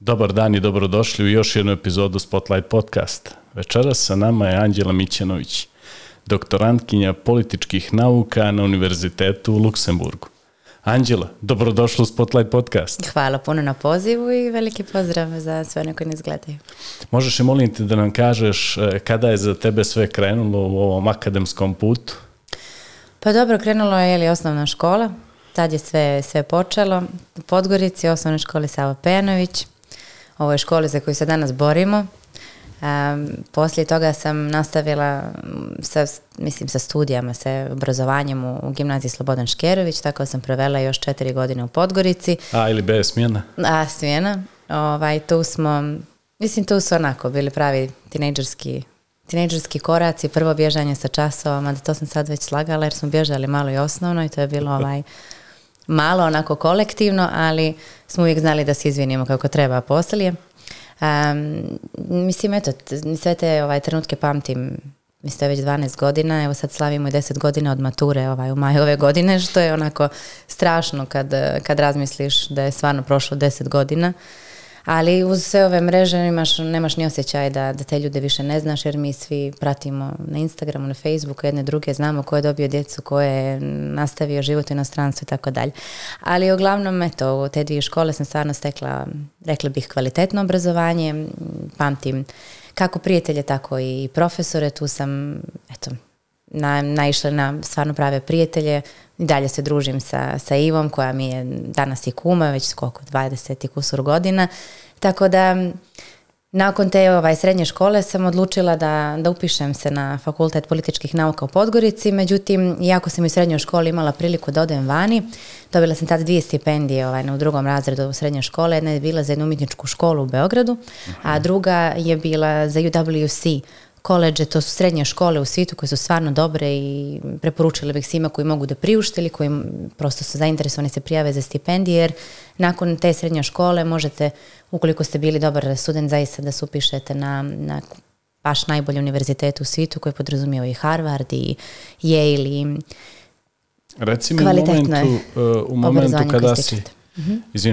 Dobar dan i dobrodošli u još jednu epizodu Spotlight podcast. Večeras sa nama je Anđela Mićanović, doktorantkinja političkih nauka na Univerzitetu u Luksemburgu. Anđela, dobrodošla u Spotlight podcast. Hvala puno na pozivu i veliki pozdrav za sve neko koji gledaju. Možeš i molim te da nam kažeš e, kada je za tebe sve krenulo u ovom akademskom putu? Pa dobro, krenulo je ili osnovna škola, tad je sve, sve počelo. U Podgorici, osnovnoj školi Sava Pejanović, ovoj školi za koju se danas borimo. Um, poslije toga sam nastavila mm, sa, mislim, sa studijama, sa obrazovanjem u, gimnaziji Slobodan Škerović, tako sam provela još četiri godine u Podgorici. A ili B smjena? A smjena. Ovaj, tu smo, mislim tu su onako bili pravi tinejdžerski tinejdžerski koraci, prvo bježanje sa časovama, da to sam sad već slagala jer smo bježali malo i osnovno i to je bilo ovaj malo onako kolektivno, ali smo uvijek znali da se izvinimo kako treba poslije. Um, mislim, eto, sve te ovaj, trenutke pamtim Mislim, već 12 godina, evo sad slavimo i 10 godina od mature ovaj, u maju ove godine, što je onako strašno kad, kad razmisliš da je stvarno prošlo 10 godina ali uz sve ove mreže imaš, nemaš ni osjećaj da, da te ljude više ne znaš jer mi svi pratimo na Instagramu, na Facebooku jedne druge, znamo ko je dobio djecu, ko je nastavio život u inostranstvu i tako dalje. Ali uglavnom, eto, u te dvije škole sam stvarno stekla, rekla bih, kvalitetno obrazovanje, pamtim kako prijatelje, tako i profesore, tu sam, eto, na, naišla na stvarno prave prijatelje, dalje se družim sa, sa Ivom koja mi je danas i kuma već skoro 20 i kusur godina tako da nakon te ovaj, srednje škole sam odlučila da, da upišem se na fakultet političkih nauka u Podgorici, međutim, iako sam i u srednjoj školi imala priliku da odem vani, dobila sam tad dvije stipendije ovaj, u drugom razredu u srednje škole, jedna je bila za jednu umjetničku školu u Beogradu, a mhm. druga je bila za UWC koleđe, to su srednje škole u svijetu koje su stvarno dobre i preporučila bih svima koji mogu da priušte ili koji prosto su zainteresovani se prijave za stipendije jer nakon te srednje škole možete, ukoliko ste bili dobar student, zaista da se upišete na, na baš najbolji univerzitet u svitu koji podrazumio i Harvard i Yale i Reci e, u momentu, u momentu kada si, mm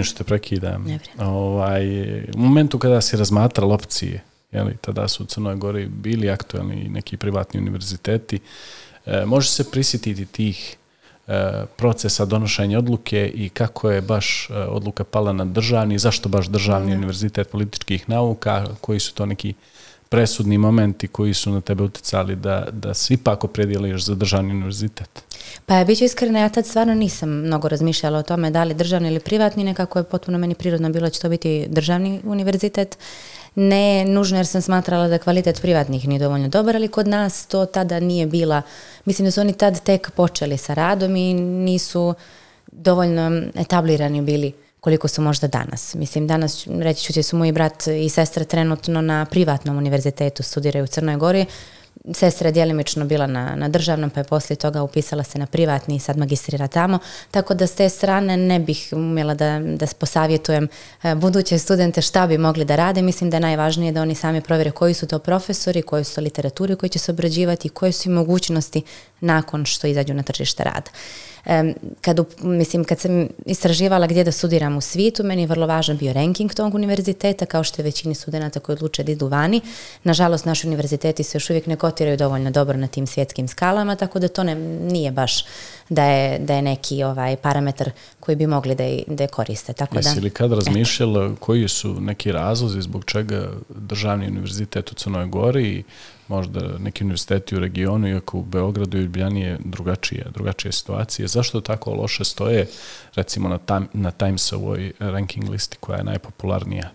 što te prekidam, ovaj, u momentu kada si razmatrala opcije, Jeli, tada su u Crnoj Gori bili aktualni neki privatni univerziteti. E, može se prisjetiti tih e, procesa donošenja odluke i kako je baš e, odluka pala na državni, zašto baš državni mhm. univerzitet političkih nauka, koji su to neki presudni momenti koji su na tebe utjecali da, da se ipak opredjeliš za državni univerzitet? Pa ja bit ću iskrena, ja tad stvarno nisam mnogo razmišljala o tome da li državni ili privatni, nekako je potpuno meni prirodno bilo će to biti državni univerzitet ne nužno jer sam smatrala da kvalitet privatnih nije dovoljno dobar, ali kod nas to tada nije bila, mislim da su oni tad tek počeli sa radom i nisu dovoljno etablirani bili koliko su možda danas. Mislim, danas, reći ću ti, su moji brat i sestra trenutno na privatnom univerzitetu, studiraju u Crnoj Gori, sestra je djelimično bila na, na državnom, pa je poslije toga upisala se na privatni i sad magistrira tamo, tako da s te strane ne bih umjela da, da posavjetujem e, buduće studente šta bi mogli da rade. Mislim da je najvažnije da oni sami provjere koji su to profesori, koji su to literaturi koji će se obrađivati, koje su i mogućnosti nakon što izađu na tržište rada. Kad, mislim, kad sam istraživala gdje da studiram u svijetu, meni je vrlo važan bio ranking tog univerziteta, kao što je većini sudenata koji odluče da idu vani. Nažalost, naši univerziteti se još uvijek ne kotiraju dovoljno dobro na tim svjetskim skalama, tako da to ne, nije baš da je, da je neki ovaj parametar koji bi mogli da je, da koriste. Tako Jesi li kad razmišljala koji su neki razlozi zbog čega državni univerzitet u Crnoj Gori možda neki univerziteti u regionu, iako u Beogradu i Ljubljani je drugačije, drugačije situacije. Zašto tako loše stoje, recimo, na, na Times-ovoj ranking listi koja je najpopularnija?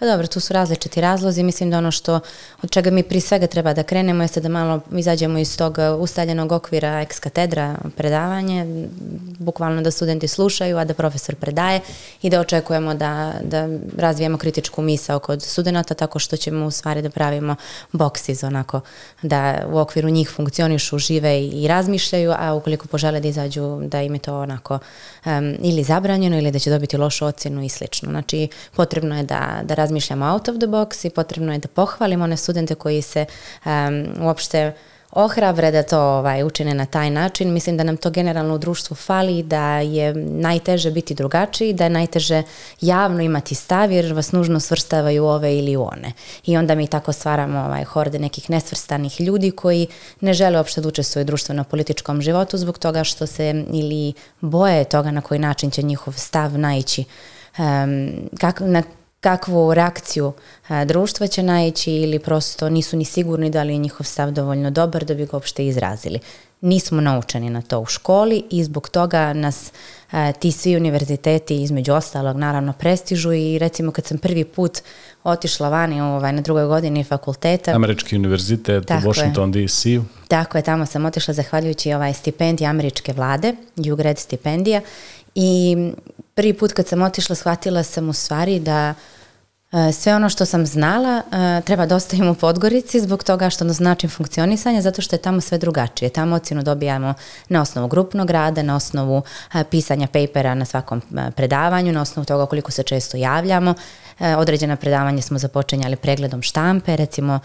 Pa dobro, tu su različiti razlozi. Mislim da ono što, od čega mi pri svega treba da krenemo jeste da malo izađemo iz tog uh, ustaljenog okvira ex katedra predavanje, bukvalno da studenti slušaju, a da profesor predaje i da očekujemo da, da razvijemo kritičku misao kod studenta tako što ćemo u stvari da pravimo boksiz onako, da u okviru njih funkcionišu, žive i, razmišljaju, a ukoliko požele da izađu da im je to onako um, ili zabranjeno ili da će dobiti lošu ocjenu i slično. Znači potrebno je da, da razmišljamo out of the box i potrebno je da pohvalimo one studente koji se um, uopšte ohrabre da to ovaj, učine na taj način. Mislim da nam to generalno u društvu fali, da je najteže biti drugačiji, da je najteže javno imati stav jer vas nužno svrstavaju ove ili one. I onda mi tako stvaramo ovaj, horde nekih nesvrstanih ljudi koji ne žele uopšte da učestvuju u društveno-političkom životu zbog toga što se ili boje toga na koji način će njihov stav naići Um, na kakvu reakciju e, društva će naići ili prosto nisu ni sigurni da li je njihov stav dovoljno dobar da bi ga uopšte izrazili. Nismo naučeni na to u školi i zbog toga nas e, ti svi univerziteti između ostalog naravno prestižu i recimo kad sam prvi put otišla vani ovaj, na drugoj godini fakulteta. Američki univerzitet u Washington DC. Tako je, tamo sam otišla zahvaljujući ovaj stipendij američke vlade, UGRED stipendija i prvi put kad sam otišla shvatila sam u stvari da E, sve ono što sam znala e, treba da ostavim u Podgorici zbog toga što ono znači funkcionisanje zato što je tamo sve drugačije. Tamo ocjenu dobijamo na osnovu grupnog rada, na osnovu e, pisanja papera na svakom predavanju, na osnovu toga koliko se često javljamo, E, određena predavanja smo započinjali pregledom štampe, recimo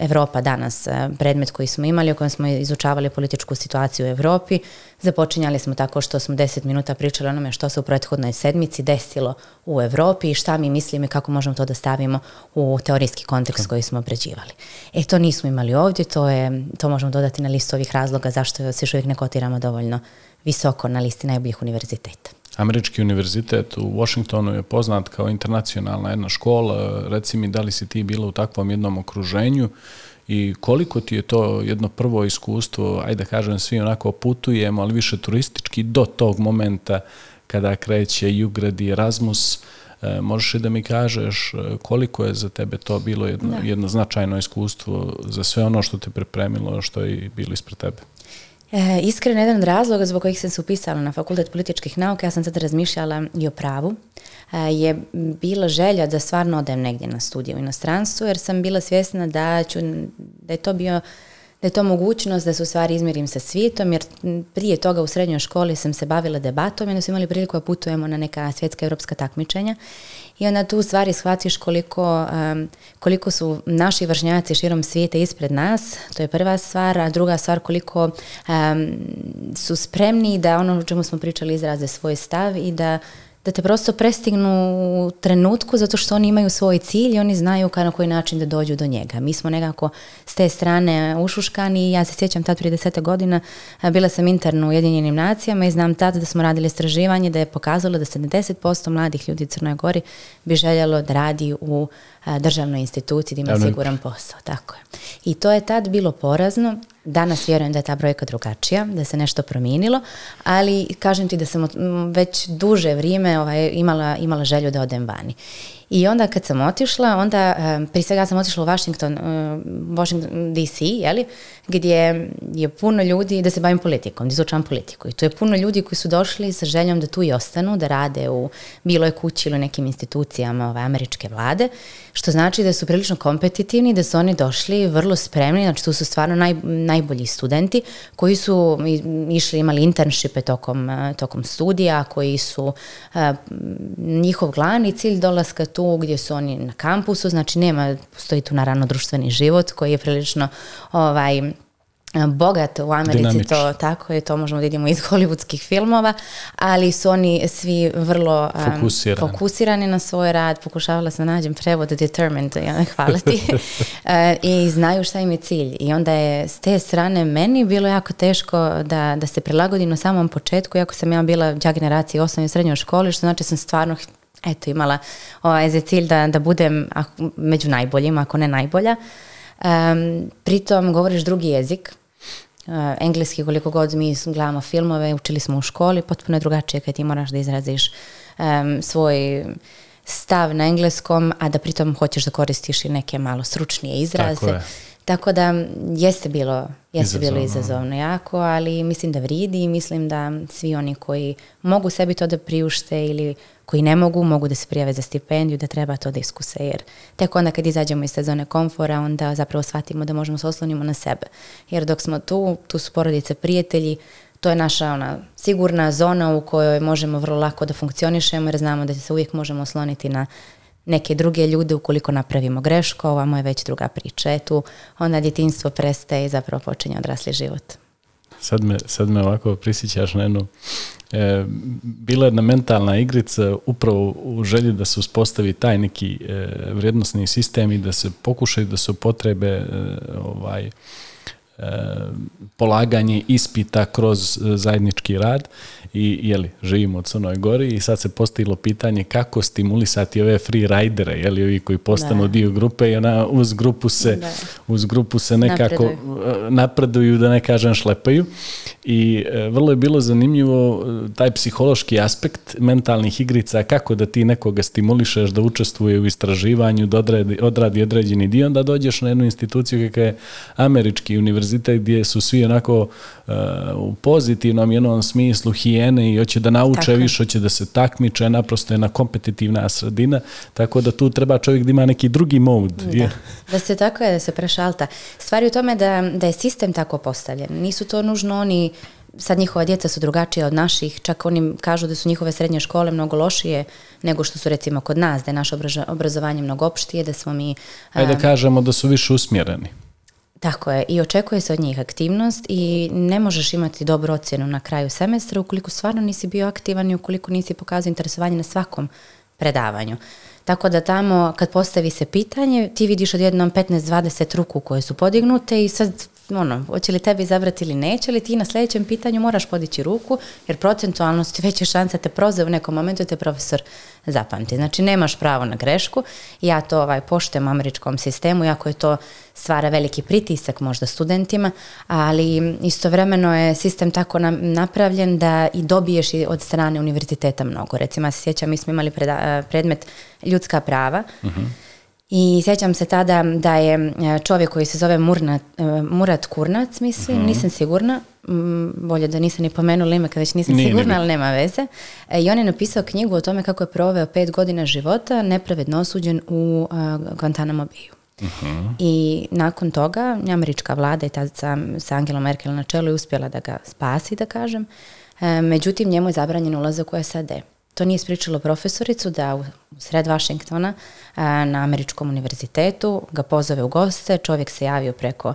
Europa danas, e, predmet koji smo imali u kojem smo izučavali političku situaciju u Europi, započinjali smo tako što smo 10 minuta pričali onome što se u prethodnoj sedmici desilo u Europi i šta mi mislimo i kako možemo to da stavimo u teorijski kontekst koji smo pređivali. E to nismo imali ovdje, to, je, to možemo dodati na listu ovih razloga zašto se još uvijek ne kotiramo dovoljno visoko na listi najboljih univerziteta. Američki univerzitet u Washingtonu je poznat kao internacionalna jedna škola. Reci mi da li si ti bila u takvom jednom okruženju i koliko ti je to jedno prvo iskustvo, ajde kažem svi onako putujemo, ali više turistički do tog momenta kada kreće Jugrad i Erasmus, e, možeš li da mi kažeš e, koliko je za tebe to bilo jedno, jedno značajno iskustvo za sve ono što te pripremilo, što je bilo ispred tebe? E, iskreno, jedan od razloga zbog kojih sam se upisala na fakultet političkih nauka, ja sam sad razmišljala i o pravu, e, je bila želja da stvarno odem negdje na studiju u inostranstvu, jer sam bila svjesna da, ću, da je to bio da je to mogućnost da se u stvari izmirim sa svijetom, jer prije toga u srednjoj školi sam se bavila debatom i onda smo imali priliku da putujemo na neka svjetska europska takmičenja i onda tu u stvari shvatiš koliko, koliko su naši vršnjaci širom svijeta ispred nas, to je prva stvar, a druga stvar koliko um, su spremni da ono o čemu smo pričali izraze svoj stav i da da te prosto prestignu u trenutku zato što oni imaju svoj cilj i oni znaju ka na koji način da dođu do njega. Mi smo nekako s te strane ušuškani i ja se sjećam tad prije deseta godina bila sam interna u Ujedinjenim nacijama i znam tad da smo radili istraživanje da je pokazalo da 70% mladih ljudi u Crnoj Gori bi željelo da radi u državnoj instituciji da ima siguran posao. Tako je. I to je tad bilo porazno. Danas vjerujem da je ta brojka drugačija, da se nešto promijenilo, ali kažem ti da sam već duže vrijeme ovaj, imala, imala želju da odem vani. I onda kad sam otišla, onda prije svega sam otišla u Washington, Washington DC, jeli, gdje je puno ljudi, da se bavim politikom, da izučavam politiku. I tu je puno ljudi koji su došli sa željom da tu i ostanu, da rade u bilo je kući ili nekim institucijama ove američke vlade, što znači da su prilično kompetitivni, da su oni došli vrlo spremni, znači tu su stvarno najbolji studenti koji su išli, imali internshipe tokom, tokom studija, koji su, njihov glavni cilj dolaska tu tu gdje su oni na kampusu, znači nema, postoji tu naravno društveni život koji je prilično ovaj, bogat u Americi, to tako je, to možemo vidimo iz hollywoodskih filmova, ali su oni svi vrlo um, fokusirani. na svoj rad, pokušavala sam nađem prevod determined, ja, hvala ti, e, i znaju šta im je cilj. I onda je s te strane meni bilo jako teško da, da se prilagodim na samom početku, iako sam ja bila generacija generacije u i srednjoj školi, što znači sam stvarno eto imala ovaj, za cilj da, da budem među najboljima, ako ne najbolja. Um, pritom govoriš drugi jezik, uh, engleski koliko god mi gledamo filmove, učili smo u školi, potpuno je drugačije kad ti moraš da izraziš um, svoj stav na engleskom, a da pritom hoćeš da koristiš i neke malo stručnije izraze. Tako, je. Tako da jeste bilo, jeste bilo izazovno jako, ali mislim da vridi i mislim da svi oni koji mogu sebi to da priušte ili koji ne mogu, mogu da se prijave za stipendiju, da treba to da iskuse, jer tek onda kad izađemo iz sezone komfora, onda zapravo shvatimo da možemo se oslonimo na sebe. Jer dok smo tu, tu su porodice, prijatelji, to je naša ona sigurna zona u kojoj možemo vrlo lako da funkcionišemo jer znamo da se uvijek možemo osloniti na neke druge ljude ukoliko napravimo grešku, ovamo je već druga priča. E tu onda djetinstvo prestaje i zapravo počinje odrasli život. Sad me, sad me ovako prisjećaš na jednu e, bila jedna mentalna igrica upravo u želji da se uspostavi taj neki e, vrijednosni sistem i da se pokušaju da se potrebe e, ovaj, e, polaganje ispita kroz e, zajednički rad i jeli, živimo u Crnoj Gori i sad se postavilo pitanje kako stimulisati ove free ridere, jeli, ovi koji postanu dio grupe i ona uz grupu se, uz grupu se nekako eh, napreduju. da ne kažem šlepaju. I eh, vrlo je bilo zanimljivo eh, taj psihološki aspekt mentalnih igrica, kako da ti nekoga stimulišeš da učestvuje u istraživanju, da odradi određeni dio, onda dođeš na jednu instituciju kakav je Američki univerzitet gdje su svi onako u pozitivnom jednom smislu hi higijene i hoće da nauče Tako. više, hoće da se takmiče, naprosto je na kompetitivna sredina, tako da tu treba čovjek da ima neki drugi mod. Da, da se tako je, da se prešalta. Stvar u tome da, da je sistem tako postavljen. Nisu to nužno oni sad njihova djeca su drugačija od naših, čak oni kažu da su njihove srednje škole mnogo lošije nego što su recimo kod nas, da je naše obrazovanje mnogo opštije, da smo mi... Ajde da kažemo da su više usmjereni. Tako je, i očekuje se od njih aktivnost i ne možeš imati dobru ocjenu na kraju semestra ukoliko stvarno nisi bio aktivan i ukoliko nisi pokazao interesovanje na svakom predavanju. Tako da tamo kad postavi se pitanje, ti vidiš odjednom 15-20 ruku koje su podignute i sad ono, hoće li tebi izabrati ili neće li ti na sljedećem pitanju moraš podići ruku jer procentualno su veće šanse te proze u nekom momentu te profesor zapamti. Znači nemaš pravo na grešku, ja to ovaj, poštem američkom sistemu, iako je to stvara veliki pritisak možda studentima, ali istovremeno je sistem tako napravljen da i dobiješ i od strane univerziteta mnogo. Recimo, ja se sjećam, mi smo imali predmet ljudska prava, uh i sjećam se tada da je e, čovjek koji se zove e, Murat Kurnac, mislim, mhm. nisam sigurna, mm, bolje da nisam ni pomenula ime kad već nisam sigurna, ali nema veze. E, I on je napisao knjigu o tome kako je proveo pet godina života nepravedno osuđen u Guantanamo mhm. I nakon toga američka vlada i tada sa, sa Angelom Merkel na čelu je uspjela da ga spasi, da kažem. međutim, njemu je zabranjen ulazak u SAD. To nije ispričalo profesoricu da u sred Washingtona na Američkom univerzitetu ga pozove u goste, čovjek se javio preko e,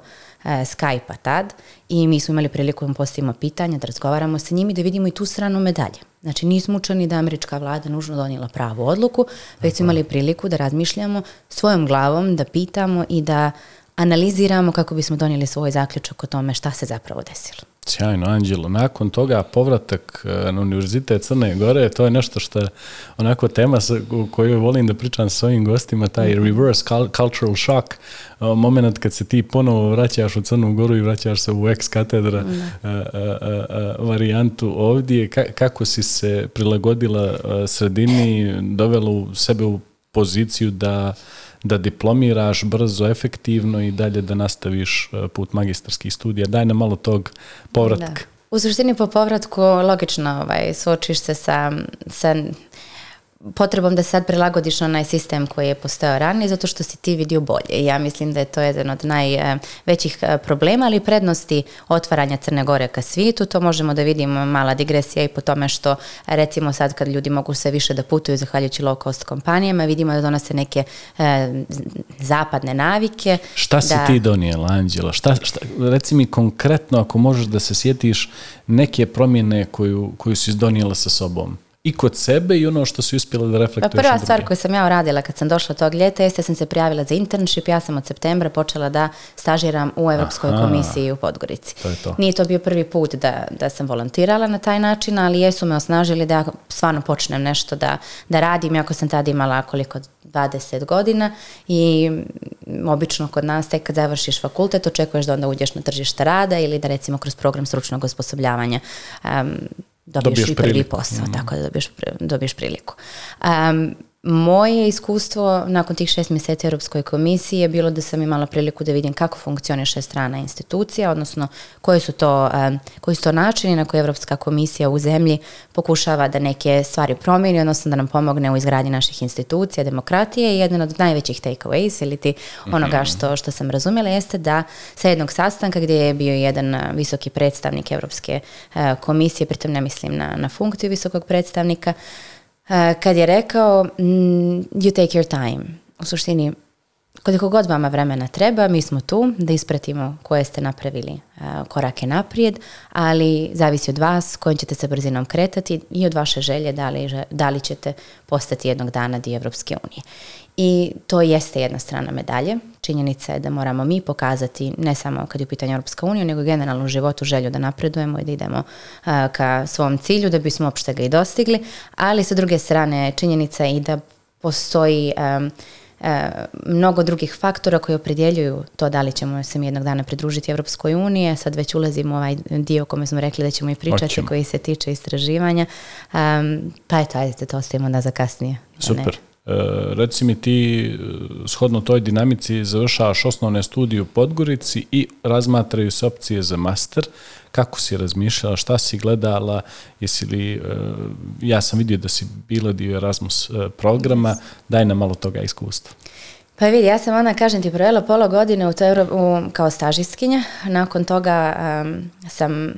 Skype-a tad i mi smo imali priliku da postavimo pitanja, da razgovaramo sa njim i da vidimo i tu stranu medalje. Znači nismo učeni da američka vlada nužno donijela pravu odluku, već smo imali priliku da razmišljamo svojom glavom, da pitamo i da analiziramo kako bismo donijeli svoj zaključak o tome šta se zapravo desilo. Sjajno, Anđelo. Nakon toga povratak e, na Univerzitet Crne Gore, to je nešto što je onako tema u kojoj volim da pričam s svojim gostima, taj mhm. reverse cultural shock, e, moment kad se ti ponovo vraćaš u Crnu Goru i vraćaš se u ex-katedra mhm. e, varijantu ovdje. Kako si se prilagodila sredini, dovela u sebe u poziciju da da diplomiraš brzo, efektivno i dalje da nastaviš e, put magistarskih studija. Daj nam malo tog povratka. U suštini po povratku logično ovaj, suočiš se sa, sa potrebom da sad prilagodiš na onaj sistem koji je postojao ranije zato što si ti vidio bolje ja mislim da je to jedan od najvećih eh, eh, problema ali prednosti otvaranja Crne Gore ka svijetu, to možemo da vidimo mala digresija i po tome što recimo sad kad ljudi mogu sve više da putuju zahvaljujući low cost kompanijama, vidimo da donose neke eh, zapadne navike. Šta si ti donijela Anđela? Šta, reci mi konkretno ako možeš da se sjetiš neke promjene koju, koju si donijela sa sobom i kod sebe i ono što su uspjela da reflektuješ. Pa prva stvar koju sam ja uradila kad sam došla tog ljeta jeste sam se prijavila za internship. Ja sam od septembra počela da stažiram u Europskoj komisiji u Podgorici. to. Nije to bio prvi put da, da sam volontirala na taj način, ali jesu me osnažili da ja stvarno počnem nešto da, da radim. iako sam tada imala koliko 20 godina i obično kod nas tek kad završiš fakultet očekuješ da onda uđeš na tržište rada ili da recimo kroz program stručnog osposobljavanja dobiješ, dobiješ i prvi posao, mhm. tako da dobiješ, dobiješ priliku. Um, moje iskustvo nakon tih šest mjeseci Europskoj komisiji je bilo da sam imala priliku da vidim kako funkcioniše strana institucija, odnosno koji su to, koji su to načini na koje Europska komisija u zemlji pokušava da neke stvari promijeni, odnosno da nam pomogne u izgradnji naših institucija, demokratije i jedan od najvećih takeaways ili ti mhm. onoga što, što sam razumjela jeste da sa jednog sastanka gdje je bio jedan visoki predstavnik Europske eh, komisije, pritom ne mislim na, na funkciju visokog predstavnika, Eh, kad je rekao mm, you take your time. U suštini, koliko god vama vremena treba, mi smo tu da ispratimo koje ste napravili eh, korake naprijed, ali zavisi od vas kojim ćete se brzinom kretati i od vaše želje da li, da li ćete postati jednog dana dio Evropske unije. I to jeste jedna strana medalje. Činjenica je da moramo mi pokazati, ne samo kad je u pitanju Europska unija, nego generalno u životu želju da napredujemo i da idemo ka svom cilju, da bismo opšte ga i dostigli. Ali sa druge strane činjenica je i da postoji e, mnogo drugih faktora koji opredjeljuju to da li ćemo se mi jednog dana pridružiti Europskoj uniji. Sad već ulazimo u ovaj dio o kome smo rekli da ćemo i pričati koji se tiče istraživanja. Pa eto, ajde, to ostavimo onda za kasnije. Super. E, reci mi ti, e, shodno toj dinamici, završavaš osnovne studije u Podgorici i razmatraju se opcije za master. Kako si razmišljala, šta si gledala, jesi li, e, ja sam vidio da si bila dio Erasmus programa, daj nam malo toga iskustva. Pa vidi, ja sam ona, kažem ti, provela pola godine u, kao stažistkinja, nakon toga sam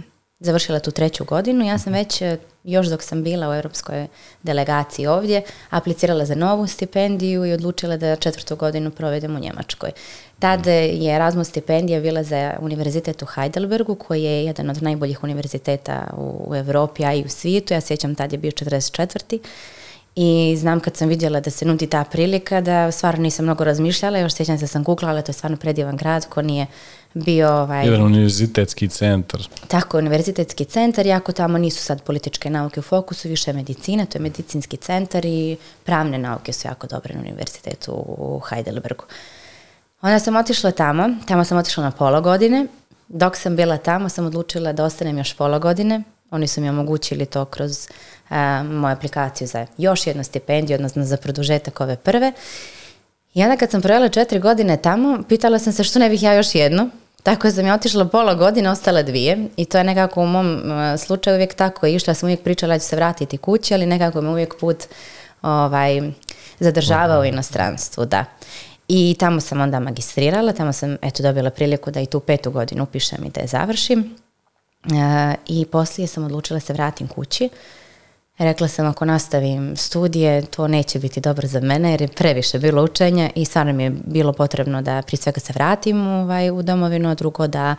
završila tu treću godinu, ja sam već, e, još dok sam bila u europskoj delegaciji ovdje, aplicirala za novu stipendiju i odlučila da četvrtu godinu provedem u Njemačkoj. Tada je Erasmus stipendija bila za univerzitet u Heidelbergu, koji je jedan od najboljih univerziteta u, Europi, a i u svijetu. Ja sjećam, tad je bio 44. I znam kad sam vidjela da se nudi ta prilika, da stvarno nisam mnogo razmišljala, još sjećam se sam googlala, to je stvarno predivan grad ko nije bio ovaj... univerzitetski centar. Tako, univerzitetski centar, jako tamo nisu sad političke nauke u fokusu, više medicina, to je medicinski centar i pravne nauke su jako dobre na univerzitetu u Heidelbergu. Onda sam otišla tamo, tamo sam otišla na pola godine, dok sam bila tamo sam odlučila da ostanem još pola godine, oni su mi omogućili to kroz moju aplikaciju za još jednu stipendiju, odnosno za produžetak ove prve. I onda kad sam projela četiri godine tamo, pitala sam se što ne bih ja još jedno, tako sam ja otišla pola godine, ostale dvije i to je nekako u mom e, slučaju uvijek tako išla, sam uvijek pričala da ću se vratiti kući, ali nekako me uvijek put ovaj, zadržavao u inostranstvu, da. I tamo sam onda magistrirala, tamo sam eto dobila priliku da i tu petu godinu upišem i da je završim. E, I poslije sam odlučila se vratim kući Rekla sam ako nastavim studije to neće biti dobro za mene jer je previše bilo učenja i stvarno mi je bilo potrebno da prije svega se vratim ovaj, u domovinu, a drugo da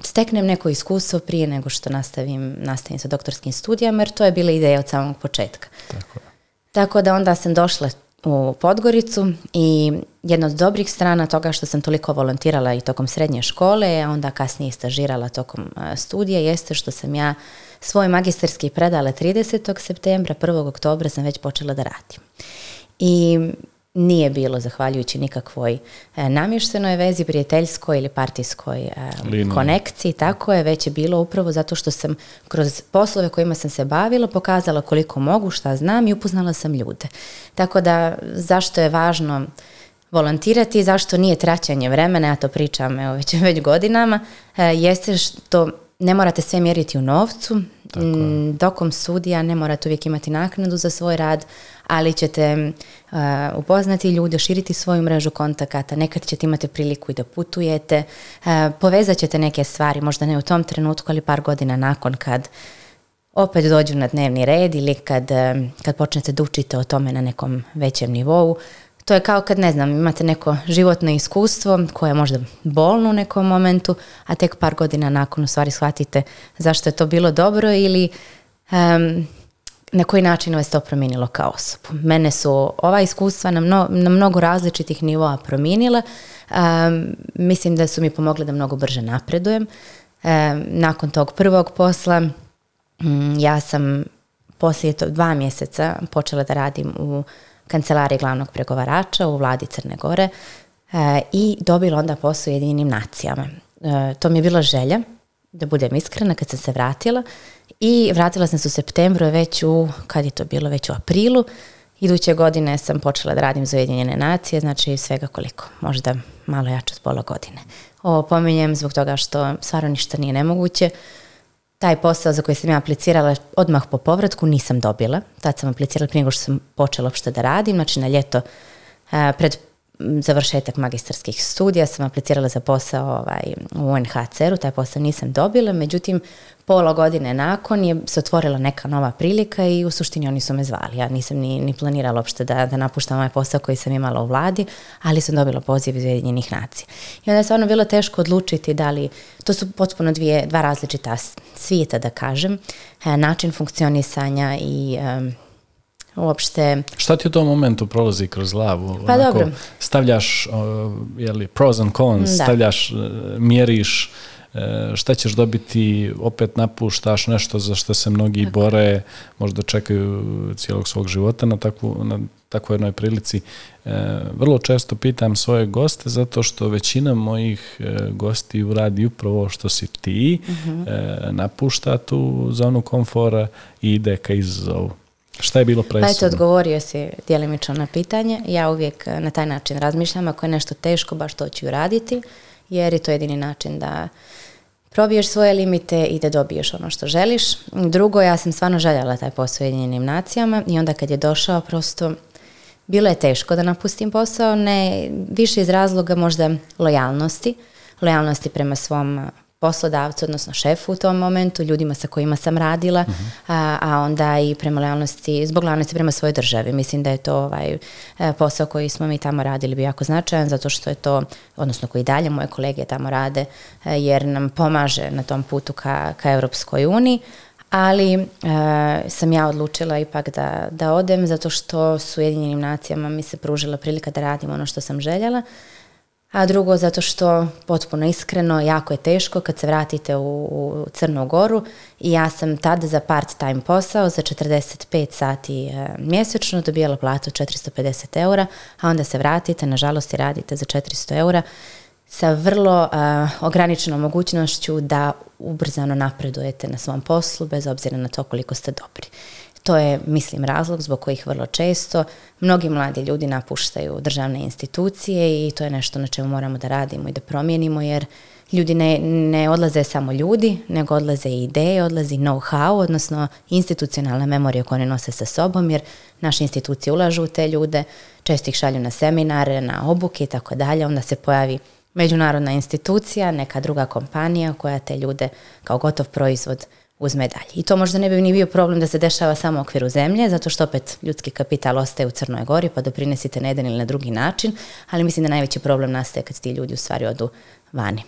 steknem neko iskustvo prije nego što nastavim, nastavim sa doktorskim studijama jer to je bila ideja od samog početka. Tako, Tako da onda sam došla u Podgoricu i jedna od dobrih strana toga što sam toliko volontirala i tokom srednje škole, a onda kasnije stažirala tokom eh, studija jeste što sam ja svoj magisterski predala 30. septembra, 1. oktobra sam već počela da radim. I nije bilo zahvaljujući nikakvoj e, namještenoj vezi, prijateljskoj ili partijskoj e, konekciji, tako je, već je bilo upravo zato što sam kroz poslove kojima sam se bavila pokazala koliko mogu, šta znam i upoznala sam ljude. Tako da zašto je važno volontirati, zašto nije traćanje vremena, ja to pričam već, godinama, e, jeste što ne morate sve mjeriti u novcu, mm, dokom sudija ne morate uvijek imati naknadu za svoj rad, ali ćete e, upoznati ljude, širiti svoju mrežu kontakata, nekad ćete imati priliku i da putujete, uh, povezat ćete neke stvari, možda ne u tom trenutku, ali par godina nakon kad opet dođu na dnevni red ili kad, e, kad počnete da učite o tome na nekom većem nivou, to je kao kad ne znam, imate neko životno iskustvo koje je možda bolno u nekom momentu, a tek par godina nakon u stvari shvatite zašto je to bilo dobro ili na koji način vas to promijenilo kao osobu. Mene su ova iskustva na, na mnogo različitih nivoa promijenila. mislim da su mi pomogle da mnogo brže napredujem. nakon tog prvog posla mm, ja sam poslije dva mjeseca počela da radim u kancelarije glavnog pregovarača u vladi Crne Gore e, i dobila onda posao u jedinim nacijama. E, to mi je bila želja, da budem iskrena, kad sam se vratila i vratila sam se u septembru već u, kad je to bilo, već u aprilu, Iduće godine sam počela da radim za Ujedinjene nacije, znači svega koliko, možda malo jače od pola godine. Ovo pominjem zbog toga što stvarno ništa nije nemoguće taj posao za koji sam ja aplicirala odmah po povratku nisam dobila. Tad sam aplicirala prije nego što sam počela uopšte da radim, znači na ljeto eh, pred završetak magistarskih studija sam aplicirala za posao ovaj, u UNHCR-u, taj posao nisam dobila, međutim pola godine nakon je se otvorila neka nova prilika i u suštini oni su me zvali. Ja nisam ni, ni planirala opšte da, da napuštam ovaj posao koji sam imala u vladi, ali sam dobila poziv iz Ujedinjenih nacija. I onda je stvarno bilo teško odlučiti da li, to su potpuno dvije, dva različita svijeta da kažem, e, način funkcionisanja i uopšte... Šta ti u tom momentu prolazi kroz glavu? Pa dobro. Stavljaš jeli, pros and cons, stavljaš, e, mjeriš, e, šta ćeš dobiti, opet napuštaš nešto za što se mnogi bore, možda čekaju cijelog svog života na takvu, na takvoj jednoj prilici. E, vrlo često pitam svoje goste zato što većina mojih gosti uradi upravo što si ti, mhm. napušta tu zonu komfora i ide ka izazovu. Šta je bilo presudno? Pa eto, odgovorio si djelimično na pitanje. Ja uvijek e, na taj način razmišljam, ako je nešto teško, baš to ću raditi, jer je to jedini način da probiješ svoje limite i da dobiješ ono što želiš. Drugo, ja sam stvarno željela taj posao jedinim nacijama i onda kad je došao, prosto bilo je teško da napustim posao, ne više iz razloga možda lojalnosti, lojalnosti prema svom poslodavcu, odnosno šefu u tom momentu, ljudima sa kojima sam radila, mhm. a, onda i prema lojalnosti, zbog lojalnosti prema svojoj državi. Mislim da je to ovaj e, posao koji smo mi tamo radili bi jako značajan, zato što je to, odnosno koji dalje moje kolege tamo rade, e, jer nam pomaže na tom putu ka, ka Europskoj uniji, ali e, sam ja odlučila ipak da, da odem zato što su nacijama mi se pružila prilika da radim ono što sam željela a drugo zato što potpuno iskreno jako je teško kad se vratite u, Crnu Goru i ja sam tada za part-time posao za 45 sati e, mjesečno dobijala platu 450 eura, a onda se vratite, nažalost i radite za 400 eura sa vrlo e, ograničenom mogućnošću da ubrzano napredujete na svom poslu bez obzira na to koliko ste dobri. To je, mislim, razlog zbog kojih vrlo često mnogi mladi ljudi napuštaju državne institucije i to je nešto na čemu moramo da radimo i da promijenimo jer ljudi ne, odlaze samo ljudi, nego odlaze i ideje, odlazi know-how, odnosno institucionalna memorija koju oni nose sa sobom, jer naše institucije ulažu u te ljude, često ih šalju na seminare, na obuke i tako dalje, onda se pojavi međunarodna institucija, neka druga kompanija koja te ljude kao gotov proizvod uz medalje. I to možda ne bi ni bio problem da se dešava samo u okviru zemlje, zato što opet ljudski kapital ostaje u Crnoj Gori, pa doprinesite na jedan ili na drugi način, ali mislim da najveći problem nastaje kad ti ljudi u stvari odu vani.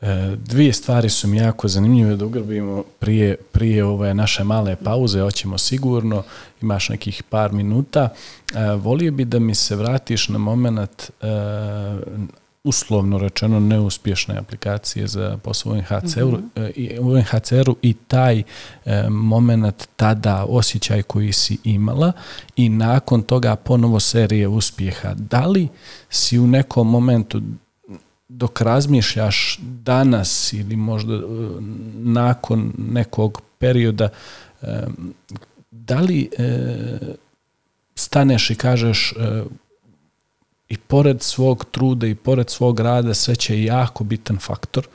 E, dvije stvari su mi jako zanimljive da ugrbimo prije, prije ove naše male pauze, oćemo sigurno, imaš nekih par minuta. E, volio bi da mi se vratiš na moment e, uslovno rečeno neuspješne aplikacije za posao u NHCR-u, mm-hmm. E, u i taj e, moment tada osjećaj koji si imala i nakon toga ponovo serije uspjeha. Da li si u nekom momentu dok razmišljaš danas ili možda e, nakon nekog perioda da li staneš i kažeš i pored svog truda i pored svog rada sve je jako bitan faktor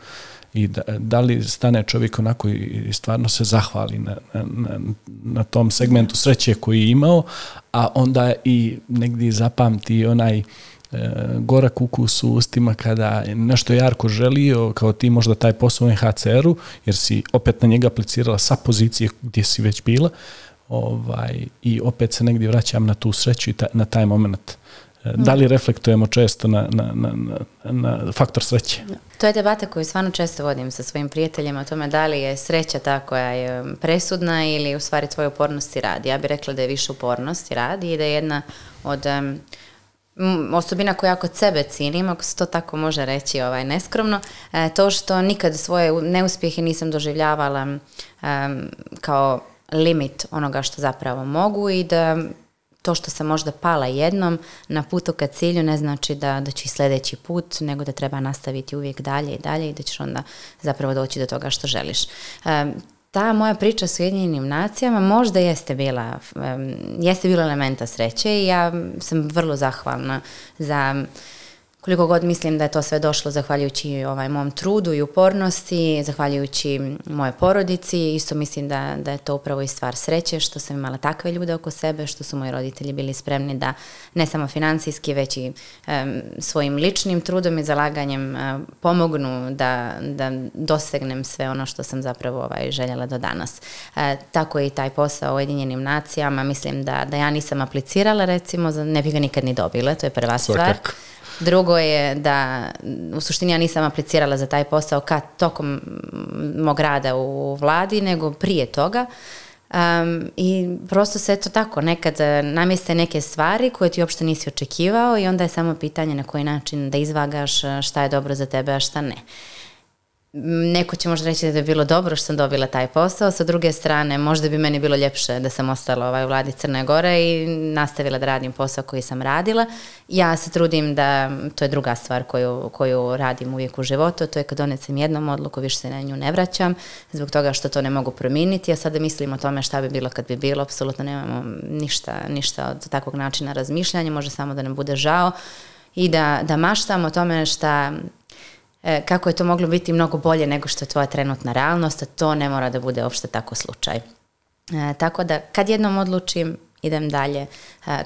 i da, da li stane čovjek onako i stvarno se zahvali na, na, na tom segmentu sreće koji je imao, a onda i negdje zapamti onaj e, gorak ukus u ustima kada nešto Jarko želio kao ti možda taj posao u NHCR-u jer si opet na njega aplicirala sa pozicije gdje si već bila ovaj, i opet se negdje vraćam na tu sreću i na taj moment da li reflektujemo često na, na, na, na faktor sreće? To je debata koju stvarno često vodim sa svojim prijateljima o tome da li je sreća ta koja je um, presudna ili u stvari tvoje upornosti radi. Ja bih rekla da je više upornosti radi i da je jedna od um, osobina koja kod sebe cijenim, ako se to tako može reći ovaj, neskromno, e, to što nikad svoje neuspjehe nisam doživljavala um, kao limit onoga što zapravo mogu i da to što sam možda pala jednom na putu ka cilju ne znači da, da sljedeći put, nego da treba nastaviti uvijek dalje i dalje i da ćeš onda zapravo doći do toga što želiš. E, ta moja priča s Ujedinjenim nacijama možda jeste bila, jeste bila elementa sreće i ja sam vrlo zahvalna za koliko god mislim da je to sve došlo zahvaljujući ovaj mom trudu i upornosti, zahvaljujući moje porodici, isto mislim da, da je to upravo i stvar sreće što sam imala takve ljude oko sebe, što su moji roditelji bili spremni da ne samo financijski, već i svojim ličnim trudom i zalaganjem eh, pomognu da, da dosegnem sve ono što sam zapravo ovaj, željela do danas. Eh, tako je i taj posao u Ujedinjenim nacijama, mislim da, da ja nisam aplicirala recimo, ne bih ga nikad ni dobila, to je prva stvar. Drugo je da u suštini ja nisam aplicirala za taj posao kad tokom mog rada u vladi, nego prije toga. I prosto se to tako, nekad e, namjeste neke stvari koje ti uopšte nisi očekivao i onda je samo pitanje na koji način da izvagaš e, šta je dobro za tebe, a šta ne neko će možda reći da je bilo dobro što sam dobila taj posao, sa druge strane možda bi meni bilo ljepše da sam ostala ovaj, u vladi Crne Gore i nastavila da radim posao koji sam radila. Ja se trudim da, to je druga stvar koju, koju radim uvijek u životu, to je kad donesem jednom odluku, više se na nju ne vraćam, zbog toga što to ne mogu promijeniti, a sada mislim o tome šta bi bilo kad bi bilo, apsolutno nemamo ništa, ništa od takvog načina razmišljanja, može samo da nam bude žao i da, da maštamo o tome šta E, kako je to moglo biti mnogo bolje nego što je tvoja trenutna realnost, a to ne mora da bude uopšte tako slučaj. E, tako da kad jednom odlučim, idem dalje e,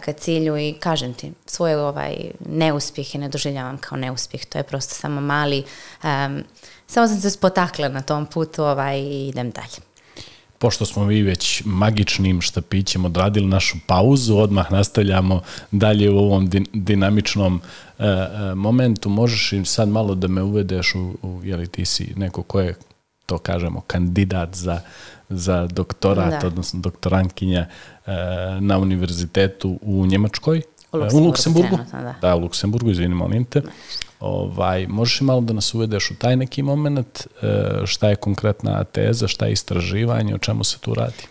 ka cilju i kažem ti, svoj ovaj neuspjeh i ne doživljavam kao neuspjeh, to je prosto samo mali, samo sam se spotakla na tom putu ovaj, i idem dalje pošto smo mi već magičnim štapićem odradili našu pauzu, odmah nastavljamo dalje u ovom dinamičnom e, e, momentu. Možeš im sad malo da me uvedeš u, u li ti si neko ko je, to kažemo, kandidat za, za doktorat, odnosno doktorankinja e, na univerzitetu u Njemačkoj? U Luksemburgu. da. u Luksemburgu, izvinimo, molim ovaj, možeš i malo da nas uvedeš u taj neki moment, e, šta je konkretna teza, šta je istraživanje, o čemu se tu radi?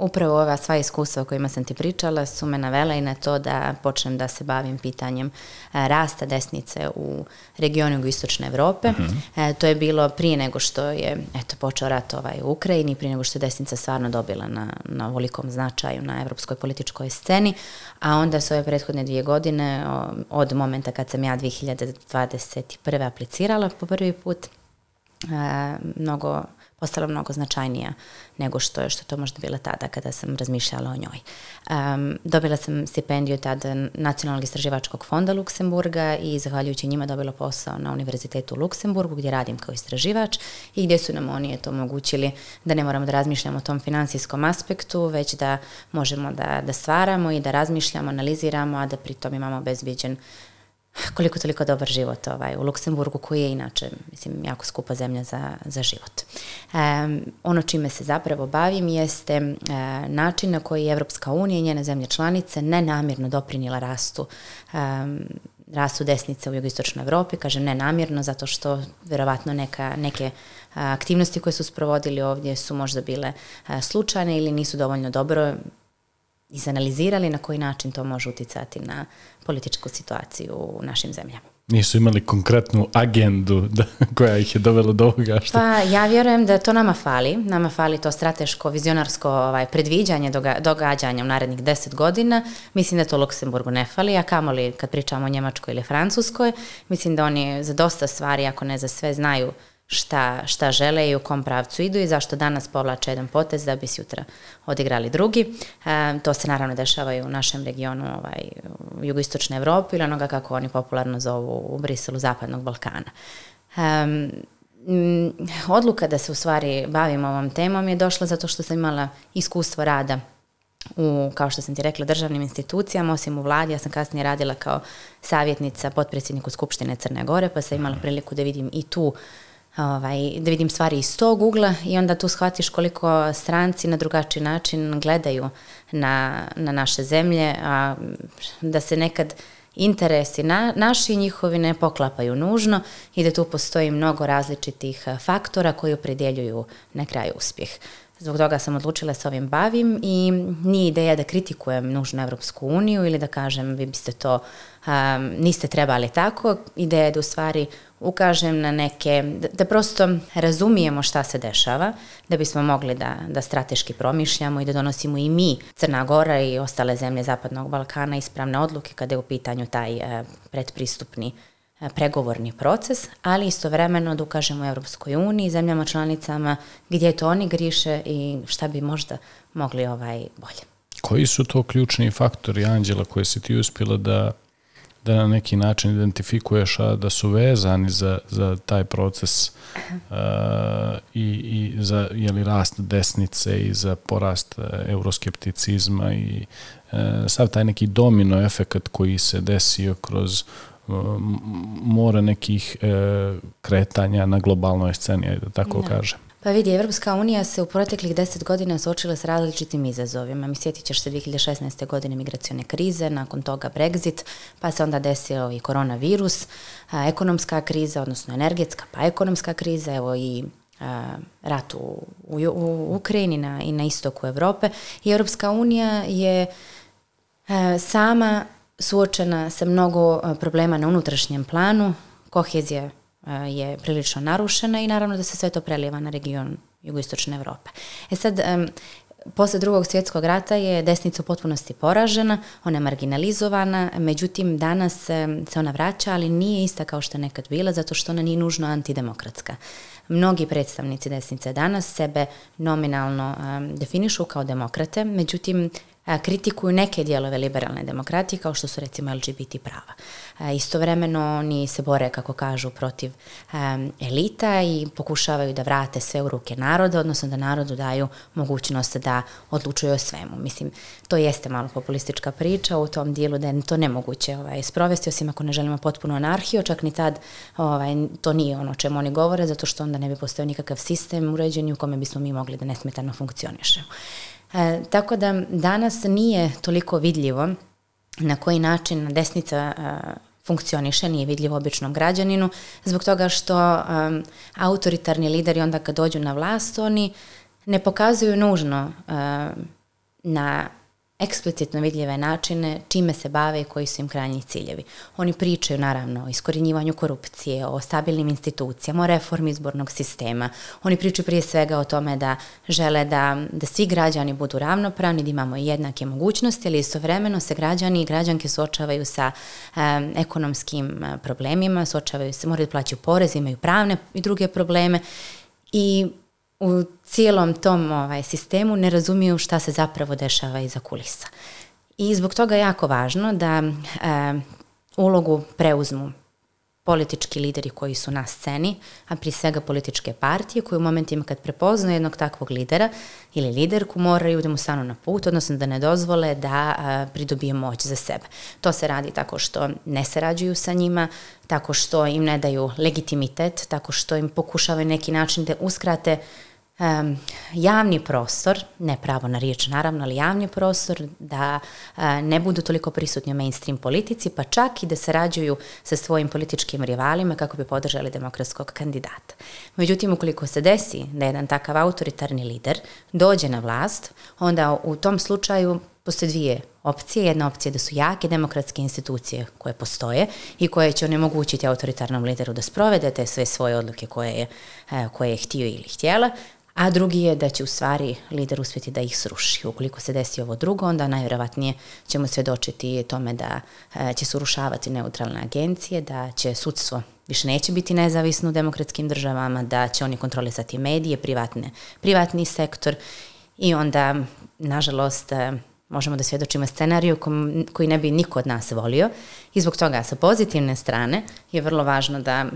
Upravo ova sva iskustva o kojima sam ti pričala su me navela i na to da počnem da se bavim pitanjem e, rasta desnice u regionu istočne Evrope. Mhm. E, to je bilo prije nego što je eto, počeo rat ovaj u Ukrajini, prije nego što je desnica stvarno dobila na, na velikom značaju na evropskoj političkoj sceni, a onda su ove prethodne dvije godine od momenta kad sam ja 2021. aplicirala po prvi put, e, mnogo postala mnogo značajnija nego što je što to možda bila tada kada sam razmišljala o njoj. Um, dobila sam stipendiju tada Nacionalnog istraživačkog fonda Luksemburga i zahvaljujući njima dobila posao na Univerzitetu u Luksemburgu gdje radim kao istraživač i gdje su nam oni to omogućili da ne moramo da razmišljamo o tom financijskom aspektu, već da možemo da, da stvaramo i da razmišljamo, analiziramo, a da pritom imamo uh, koliko toliko dobar život ovaj, u Luksemburgu koji je inače mislim, jako skupa zemlja za, za život. ono čime se zapravo bavim jeste način na koji je Evropska unija i njene zemlje članice nenamjerno doprinila rastu rastu desnice u jugoistočnoj Europi, kažem nenamjerno zato što vjerovatno neka, neke aktivnosti koje su sprovodili ovdje su možda bile slučajne ili nisu dovoljno dobro izanalizirali na koji način to može uticati na političku situaciju u našim zemljama. Nisu imali konkretnu agendu koja ih je dovela do ovoga? Pa ja vjerujem da to nama fali. Nama fali to strateško, vizionarsko ovaj, predviđanje događanja u narednih deset godina. Mislim da to Luksemburgu ne fali, a kamoli kad pričamo o Njemačkoj ili Francuskoj, mislim da oni za dosta stvari, ako ne za sve, znaju šta, šta žele i u kom pravcu idu i zašto danas povlače jedan potez da bi jutra odigrali drugi. E, to se naravno dešava i u našem regionu ovaj, jugoistočne Evropi ili onoga kako oni popularno zovu u Briselu Zapadnog Balkana. E, odluka da se u stvari bavim ovom temom je došla zato što sam imala iskustvo rada u, kao što sam ti rekla, državnim institucijama, osim u vladi, ja sam kasnije radila kao savjetnica potpredsjedniku Skupštine Crne Gore, pa sam imala mhm. priliku da vidim i tu ovaj, da vidim stvari iz tog ugla i onda tu shvatiš koliko stranci na drugačiji način gledaju na, na naše zemlje, a da se nekad interesi na, naši i njihovi ne poklapaju nužno i da tu postoji mnogo različitih faktora koji opredjeljuju na kraju uspjeh. Zbog toga sam odlučila sa ovim bavim i nije ideja da kritikujem nužno Evropsku uniju ili da kažem vi biste to, niste trebali tako. Ideja je da u stvari ukažem na neke, da, prosto razumijemo šta se dešava, da bismo mogli da, da strateški promišljamo i da donosimo i mi, Crna Gora i ostale zemlje Zapadnog Balkana, ispravne odluke kada je u pitanju taj e, e pregovorni proces, ali istovremeno da ukažemo Europskoj uniji, zemljama članicama gdje to oni griše i šta bi možda mogli ovaj bolje. Koji su to ključni faktori, Anđela, koje si ti uspjela da da na neki način identifikuješ a da su vezani za, za taj proces eh, i, i za jeli, rast desnice i za porast eh, euroskepticizma i eh, sav taj neki domino efekt koji se desio kroz more nekih kretanja na globalnoj sceni, da tako kažem. Pa vidi, Evropska unija se u proteklih deset godina suočila s različitim izazovima. Mi sjetit ćeš se 2016. godine migracione krize, nakon toga Brexit, pa se onda desio i koronavirus, ekonomska kriza, odnosno energetska, pa ekonomska kriza, evo i rat u, u, Ukrajini i na istoku Europe. I Europska unija je sama suočena sa mnogo problema na unutrašnjem planu, kohezija Eh, je prilično narušena i naravno da se sve to prelijeva na region jugoistočne Europe. E sad, poslije drugog svjetskog rata je desnica u potpunosti poražena, ona je marginalizovana, međutim danas se ona vraća, ali nije ista kao što je nekad bila, zato što ona nije nužno antidemokratska. Mnogi predstavnici desnice danas sebe nominalno definišu kao demokrate, međutim E, kritikuju neke dijelove liberalne demokratije kao što su recimo LGBT prava. E, istovremeno oni se bore, kako kažu, protiv elita i pokušavaju da vrate sve u ruke naroda, odnosno da narodu daju mogućnost da odlučuje o svemu. Mislim, to jeste malo populistička priča u tom dijelu da je to nemoguće ovaj, sprovesti, osim ako ne želimo potpuno anarhiju, čak ni tad ovaj, to nije ono čemu oni govore, zato što onda ne bi postojao nikakav sistem uređen u kome bismo mi mogli da nesmetano funkcionišemo. E, tako da danas nije toliko vidljivo na koji način desnica e, funkcioniše, nije vidljivo običnom građaninu, zbog toga što e, autoritarni lideri onda kad dođu na vlast, oni ne pokazuju nužno e, na eksplicitno vidljive načine čime se bave i koji su im krajnji ciljevi. Oni pričaju naravno o iskorjenjivanju korupcije, o stabilnim institucijama, o reformi izbornog sistema. Oni pričaju prije svega o tome da žele da, da svi građani budu ravnopravni, da imamo jednake mogućnosti, ali istovremeno se građani i građanke suočavaju sa ekonomskim e, problemima, suočavaju se, moraju da plaćaju porez, imaju pravne i druge probleme i u cijelom tom ovaj, sistemu ne razumiju šta se zapravo dešava iza kulisa. I zbog toga je jako važno da eh, ulogu preuzmu politički lideri koji su na sceni, a prije svega političke partije koje u momentima kad prepoznaju jednog takvog lidera ili liderku moraju da mu stanu na put, odnosno da ne dozvole da eh, pridobije moć za sebe. To se radi tako što ne sarađuju sa njima, tako što im ne daju legitimitet, tako što im pokušavaju neki način da uskrate javni prostor, ne pravo na riječ naravno, ali javni prostor da e, ne budu toliko prisutni u mainstream politici, pa čak i da sarađuju sa svojim političkim rivalima kako bi podržali demokratskog kandidata. Međutim, ukoliko se desi da jedan takav autoritarni lider dođe na vlast, onda u tom slučaju postoje dvije opcije. Jedna opcija je da su jake demokratske institucije koje postoje i koje će onemogućiti autoritarnom lideru da sprovede te sve svoje odluke koje je, e, koje je htio ili htjela a drugi je da će u stvari lider uspjeti da ih sruši. Ukoliko se desi ovo drugo, onda najvjerojatnije ćemo svjedočiti tome da e, će se urušavati neutralne agencije, da će sudstvo više neće biti nezavisno u demokratskim državama, da će oni kontrolisati medije, privatne, privatni sektor i onda, nažalost, e, možemo da svjedočimo scenariju koji ne bi niko od nas volio i zbog toga sa pozitivne strane je vrlo važno da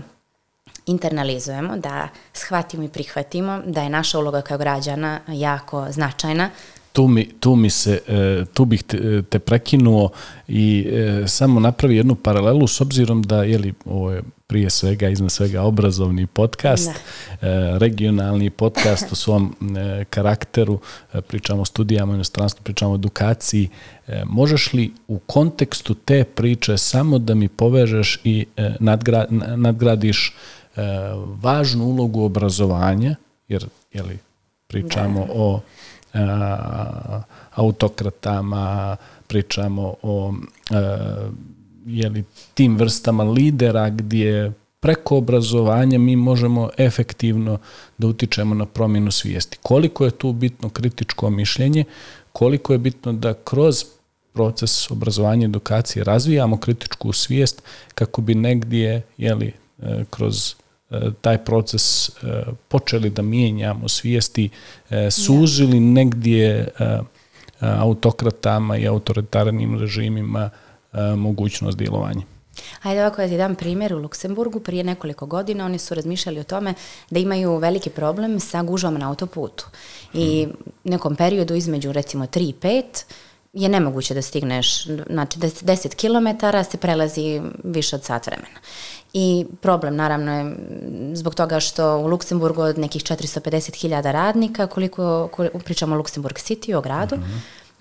internalizujemo, da shvatimo i prihvatimo da je naša uloga kao građana jako značajna. Tu, mi, tu, mi se, e, tu bih te prekinuo i e, samo napravi jednu paralelu s obzirom da li ovo je prije svega, iznad svega obrazovni podcast, e, regionalni podcast u svom karakteru, pričamo o studijama u inostranstvu, pričamo o edukaciji. Možeš li u kontekstu te priče samo da mi povežeš i nadgradiš važnu ulogu obrazovanja, jer jeli, pričamo o autokratama, pričamo o jeli, tim vrstama lidera gdje preko obrazovanja mi možemo efektivno da utičemo na promjenu svijesti. Koliko je tu bitno kritičko mišljenje, koliko je bitno da kroz proces obrazovanja i edukacije razvijamo kritičku svijest kako bi negdje jeli, e, kroz E, taj proces e, počeli da mijenjamo svijesti, e, suzili negdje autokratama i autoritarnim režimima mogućnost djelovanja. Ajde ovako ja ti dam primjer u Luksemburgu. Prije nekoliko godina oni su razmišljali o tome da imaju veliki problem sa gužom na autoputu. I mhm. nekom periodu između recimo 3 i 5 je nemoguće da stigneš, znači 10 km se prelazi više od sat vremena. I problem naravno je zbog toga što u Luksemburgu od nekih 450.000 radnika, koliko, pričamo o Luksemburg City, o gradu, m,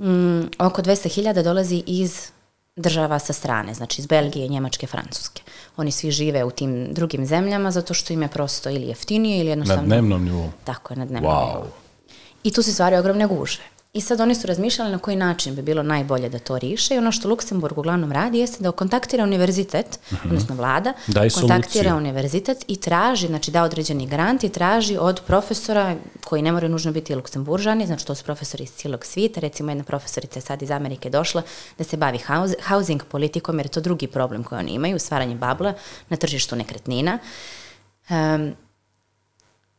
mhm. mm, oko 200.000 dolazi iz država sa strane, znači iz Belgije, Njemačke, Francuske. Oni svi žive u tim drugim zemljama zato što im je prosto ili jeftinije ili jednostavno... Na dnevnom nivou. Tako je, na dnevnom wow. nivou. I tu se stvari ogromne guže. I sad oni su razmišljali na koji način bi bilo najbolje da to riše i ono što Luksemburg uglavnom radi jeste da kontaktira univerzitet, mhm. odnosno vlada, Daj kontaktira univerzitet i traži, znači da određeni grant i traži od profesora koji ne moraju nužno biti luksemburžani, znači to su profesori iz cijelog svijeta, recimo jedna profesorica sad iz Amerike došla da se bavi housing politikom jer je to drugi problem koji oni imaju, stvaranje babla na tržištu nekretnina. Um,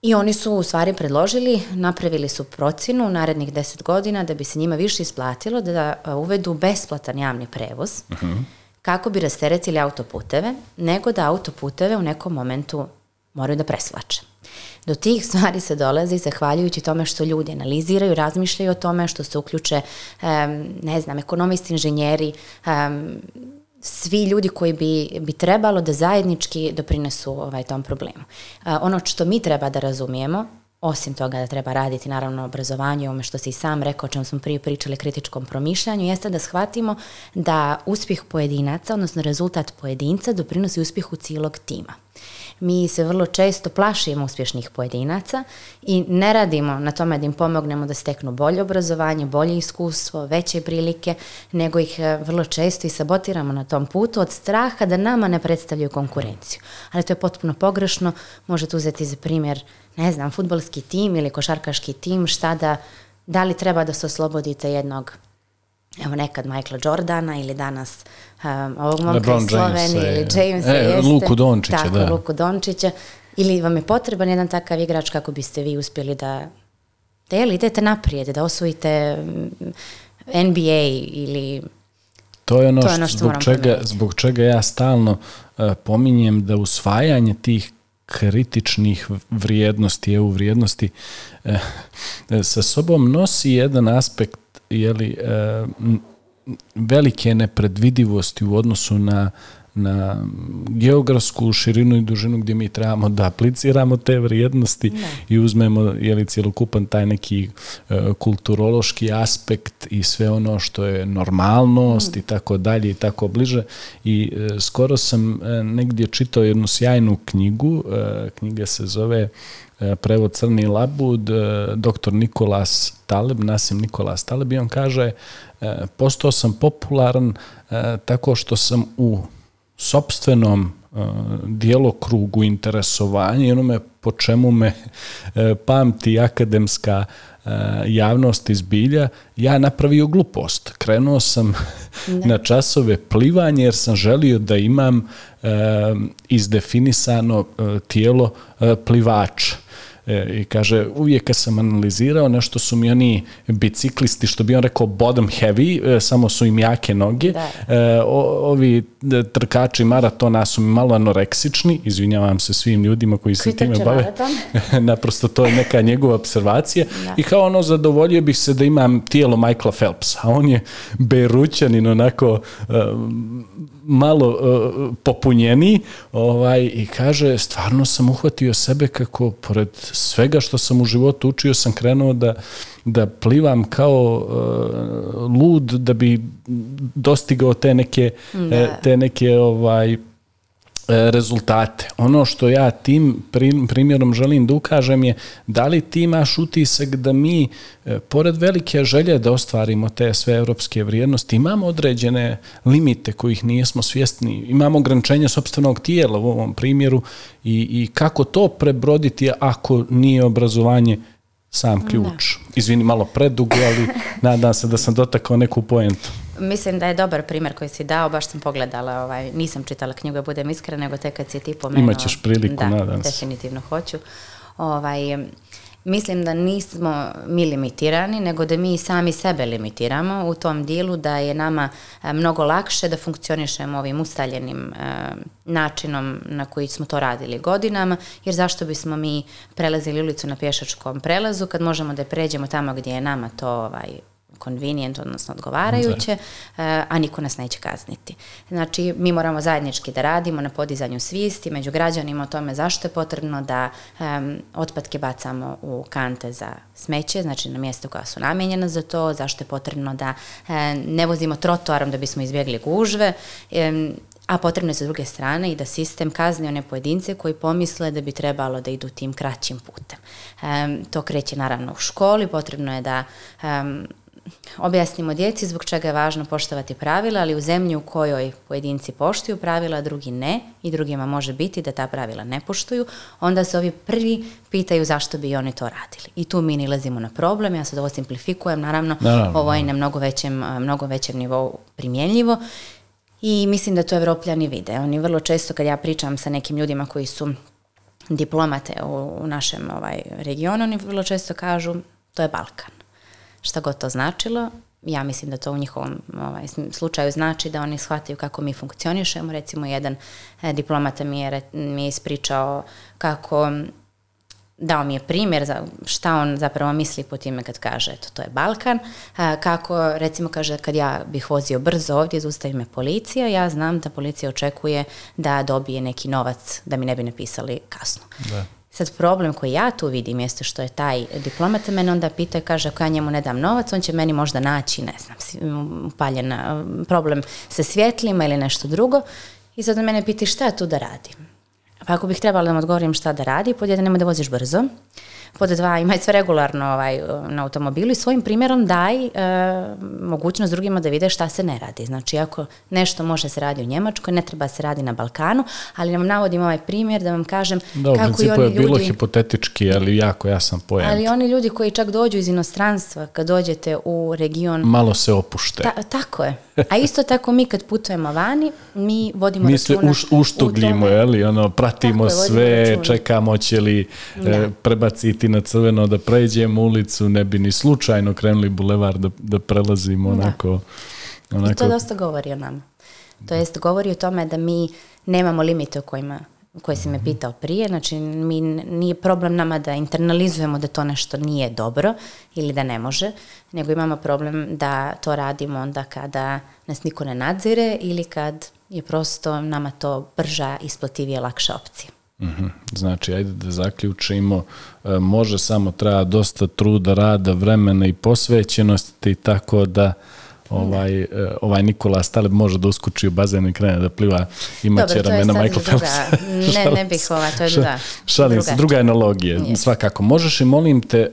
i oni su u stvari predložili, napravili su procjenu narednih deset godina da bi se njima više isplatilo da e, uvedu besplatan javni prevoz mhm. kako bi rasteretili autoputeve, nego da autoputeve u nekom momentu moraju da presvlače. Do tih stvari se dolazi zahvaljujući tome što ljudi analiziraju, razmišljaju o tome, što se uključe, ne znam, ekonomisti, inženjeri, svi ljudi koji bi, bi trebalo da zajednički doprinesu ovaj, tom problemu. E, ono što mi treba da razumijemo, osim toga da treba raditi naravno obrazovanje obrazovanju, ovome što si i sam rekao, o čemu smo prije pričali, kritičkom promišljanju, jeste da shvatimo da uspjeh pojedinaca, odnosno rezultat pojedinca, doprinosi uspjehu cijelog tima mi se vrlo često plašimo uspješnih pojedinaca i ne radimo na tome da im pomognemo da steknu bolje obrazovanje, bolje iskustvo, veće prilike, nego ih e, vrlo često i sabotiramo na tom putu od straha da nama ne predstavljaju konkurenciju. Ali to je potpuno pogrešno, možete uzeti za primjer, ne znam, futbalski tim ili košarkaški tim, šta da, da li treba da se oslobodite jednog evo nekad Michaela Jordana ili danas um, ovog momka iz Slovenije ili Jamesa. E, jeste, Luku Dončića, da. Ili vam je potreban jedan takav igrač kako biste vi uspjeli da, da idete naprijed, da osvojite mm, NBA ili to je ono, to je ono što zbog, čega, zbog čega ja stalno uh, pominjem da usvajanje tih kritičnih vrijednosti, EU vrijednosti, eh, eh, sa sobom nosi jedan aspekt jeli, eh, velike nepredvidivosti u odnosu na na geografsku širinu i dužinu gdje mi trebamo da apliciramo te vrijednosti i uzmemo li cjelokupan taj neki e, kulturološki aspekt i sve ono što je normalnost mm. i tako dalje i tako bliže i e, skoro sam e, negdje čitao jednu sjajnu knjigu, knjiga se zove prevod Crni labud, doktor Nikolas Taleb, Nasim Nikolas Taleb i on kaže postao sam popularan tako što sam u sobstvenom e, djelokrugu interesovanja i onome po čemu me e, pamti akademska e, javnost izbilja, ja napravio glupost. Krenuo sam na časove plivanje jer sam želio da imam izdefinisano tijelo plivača. E, i kaže uvijek kad sam analizirao nešto su mi oni biciklisti što bi on rekao bottom heavy, e, samo su im jake noge. E, ovi trkači maratona su mi malo anoreksični, izvinjavam se svim ljudima koji se time bave. Naprosto to je neka njegova observacija i kao ono zadovoljio bih se da imam tijelo Michaela Phelpsa, a on je berućanin onako malo e, popunjeni ovaj, i kaže, stvarno sam uhvatio sebe kako pored svega što sam u životu učio sam krenuo da, da plivam kao e, lud da bi dostigao te neke, mm, e, te neke ovaj E, rezultate. Ono što ja tim primjerom želim da ukažem je da li ti imaš utisak da mi, e, pored velike želje da ostvarimo te sve evropske vrijednosti, imamo određene limite kojih nismo svjesni, imamo ograničenje sobstvenog tijela u ovom primjeru i, i kako to prebroditi ako nije obrazovanje sam ključ. Da. Izvini, malo predugo, ali nadam se da sam dotakao neku poentu. Mislim da je dobar primjer koji si dao, baš sam pogledala, ovaj, nisam čitala knjigu, budem iskrena, nego tek kad si ti pomenuo. Imaćeš priliku, da, nadam se. definitivno hoću. Ovaj, mislim da nismo mi limitirani, nego da mi sami sebe limitiramo u tom dijelu da je nama eh, mnogo lakše da funkcionišemo ovim ustaljenim eh, načinom na koji smo to radili godinama, jer zašto bismo mi prelazili ulicu na pješačkom prelazu kad možemo da pređemo tamo gdje je nama to ovaj, convenient, odnosno odgovarajuće, eh, a niko nas neće kazniti. Znači, mi moramo zajednički da radimo na podizanju svijesti među građanima o tome zašto je potrebno da otpadke bacamo u kante za smeće, znači na mjesto koja su namijenjena za to, zašto je potrebno da eh, ne vozimo trotoarom da bismo izbjegli gužve, a potrebno je sa druge strane i da sistem kazni one pojedince koji pomisle da bi trebalo da idu tim kraćim putem. to kreće naravno u školi, potrebno je da objasnimo djeci zbog čega je važno poštovati pravila, ali u zemlji u kojoj pojedinci poštuju pravila, drugi ne i drugima može biti da ta pravila ne poštuju, onda se ovi prvi pitaju zašto bi oni to radili. I tu mi nilazimo na problem, ja sad ovo simplifikujem, naravno, ovo je na mnogo većem, mnogo većem nivou primjenljivo i mislim da to evropljani vide. Oni vrlo često kad ja pričam sa nekim ljudima koji su diplomate u, našem ovaj, regionu, oni vrlo često kažu to je Balkan šta god to značilo. Ja mislim da to u njihovom ovaj, slučaju znači da oni shvataju kako mi funkcionišemo. Recimo, jedan e, diplomata mi je, mi je ispričao kako dao mi je primjer za šta on zapravo misli po time kad kaže eto to je Balkan, e, kako recimo kaže kad ja bih vozio brzo ovdje zustavi me policija, ja znam da policija očekuje da dobije neki novac da mi ne bi napisali kasno. Da. Sad problem koji ja tu vidim jeste što je taj diplomat mene onda pita i kaže ako ja njemu ne dam novac, on će meni možda naći, ne znam, upaljen problem sa svjetlima ili nešto drugo. I sad on mene pita, šta ja tu da radim. Pa ako bih trebala da mu odgovorim šta da radi, podjede nema da voziš brzo, pod dva, imaj sve regularno ovaj, na automobilu i svojim primjerom daj e, mogućnost drugima da vide šta se ne radi. Znači, ako nešto može se radi u Njemačkoj, ne treba se radi na Balkanu, ali nam navodim ovaj primjer da vam kažem da, kako i oni je bilo ljudi, hipotetički, ali jako ja sam pojent. Ali oni ljudi koji čak dođu iz inostranstva, kad dođete u region... Malo se opušte. tako je, a isto tako mi kad putujemo vani, mi vodimo mi računa. Mi je uštugljimo, ono, pratimo sve, čekamo će li e, prebaciti na crveno da pređemo ulicu, ne bi ni slučajno krenuli bulevar da, da prelazimo onako, onako. I to dosta govori o nama. To jest govori o tome da mi nemamo limite u kojima koje si me pitao prije, znači mi nije problem nama da internalizujemo da to nešto nije dobro ili da ne može, nego imamo problem da to radimo onda kada nas niko ne nadzire ili kad je prosto nama to brža, isplativija, lakša opcija. mm Znači, ajde da zaključimo, e, može samo treba dosta truda, rada, vremena i posvećenosti, tako da ovaj, e, ovaj Nikola Staleb može da u bazen i krene da pliva, će ramena Michael Phelps Ne, ne to je druga. Šalim se, druga analogija, svakako. Možeš i molim te, e,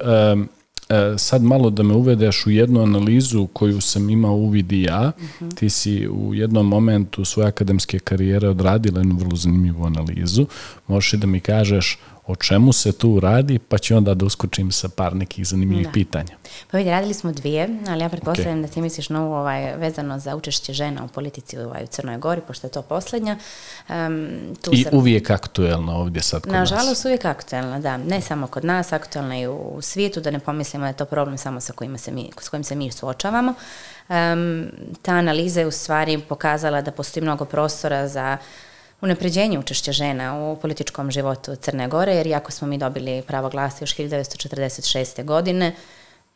sad malo da me uvedeš u jednu analizu koju sam imao i ja. Mhm. Ti si u jednom momentu svoje akademske karijere odradila jednu vrlo zanimljivu analizu. Možeš i da mi kažeš o čemu se tu radi, pa ću onda da uskočim sa par nekih zanimljivih pitanja. Pa vidi, radili smo dvije, ali ja pretpostavljam da ti misliš ovaj, vezano za učešće žena u politici ovaj, u Crnoj Gori, pošto je to posljednja. tu I uvijek aktuelna ovdje sad kod Nažalost, nas. Nažalost, uvijek aktuelna, da. Ne samo kod nas, aktuelna i u, svijetu, da ne pomislimo da je to problem samo sa kojima se mi, s kojim se mi suočavamo. ta analiza je u stvari pokazala da postoji mnogo prostora za unapređenje učešća žena u političkom životu Crne Gore, jer iako smo mi dobili pravo glasa još 1946. godine,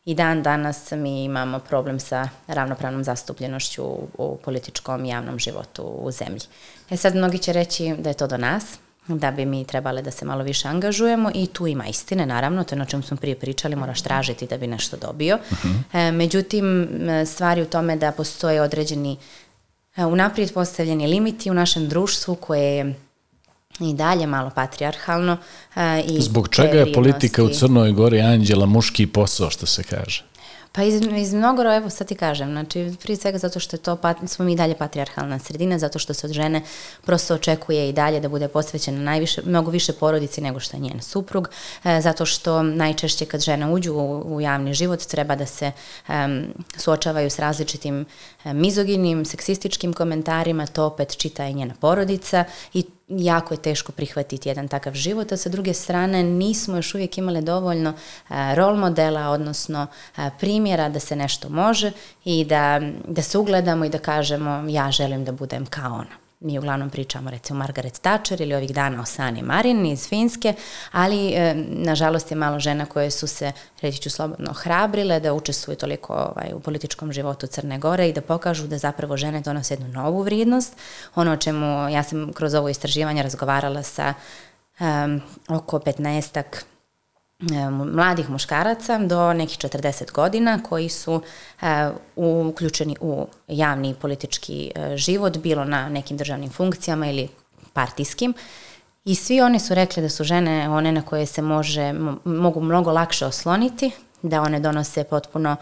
i dan danas mi imamo problem sa ravnopravnom zastupljenošću u, političkom i javnom životu u zemlji. E sad, mnogi će reći da je to do nas, da bi mi trebale da se malo više angažujemo i tu ima istine, naravno, to je na čemu smo prije pričali, moraš tražiti da bi nešto dobio. Mhm. E, međutim, stvari u tome da postoje određeni E, unaprijed postavljeni limiti u našem društvu koje je i dalje malo patrijarhalno. E, I Zbog čega je politika u Crnoj Gori anđela muški posao, što se kaže? Pa iz, mnogo, evo sad ti kažem, znači prije svega zato što je to, pat, smo mi dalje patrijarhalna sredina, zato što se od žene prosto očekuje i dalje da bude posvećena najviše, mnogo više porodici nego što je njen suprug, e, zato što najčešće kad žene uđu u, javni život treba da se suočavaju s različitim e, mizoginim, seksističkim komentarima, to opet čita i njena porodica i jako je teško prihvatiti jedan takav život, a sa druge strane nismo još uvijek imali dovoljno e, rol modela, odnosno e, primjera da se nešto može i da, da se ugledamo i da kažemo ja želim da budem kao ona mi uglavnom pričamo recimo Margaret Thatcher ili ovih dana o Sani Marin iz Finske, ali e, nažalost je malo žena koje su se, reći ću slobodno, hrabrile da učestvuju toliko ovaj, u političkom životu Crne Gore i da pokažu da zapravo žene donose jednu novu vrijednost. Ono o čemu ja sam kroz ovo istraživanje razgovarala sa oko 15 E, mladih muškaraca do nekih 40 godina koji su e, uključeni u javni politički e, život, bilo na nekim državnim funkcijama ili partijskim. I svi oni su rekli da su žene one na koje se može, mogu mnogo lakše osloniti da one donose potpuno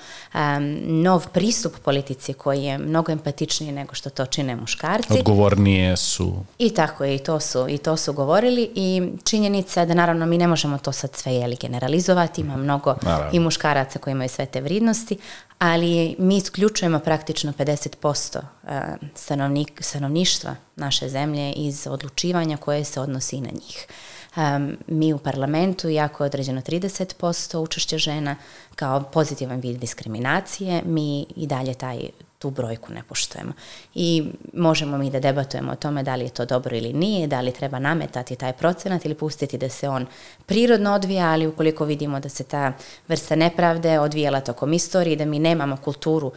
nov pristup politici koji je mnogo empatičniji nego što to čine muškarci. Odgovornije su. I tako je, i to su, i to su govorili i činjenica je da naravno mi ne možemo to sad sve jeli generalizovati, ima mnogo i muškaraca koji imaju sve te vridnosti, ali mi isključujemo praktično 50% stanovništva naše zemlje iz odlučivanja koje se odnosi i na njih um, mi u parlamentu jako je određeno 30% učešće žena kao pozitivan vid diskriminacije, mi i dalje taj tu brojku ne poštujemo. I možemo mi da debatujemo o tome da li je to dobro ili nije, da li treba nametati taj procenat ili pustiti da se on prirodno odvija, ali ukoliko vidimo da se ta vrsta nepravde odvijela tokom istorije, da mi nemamo kulturu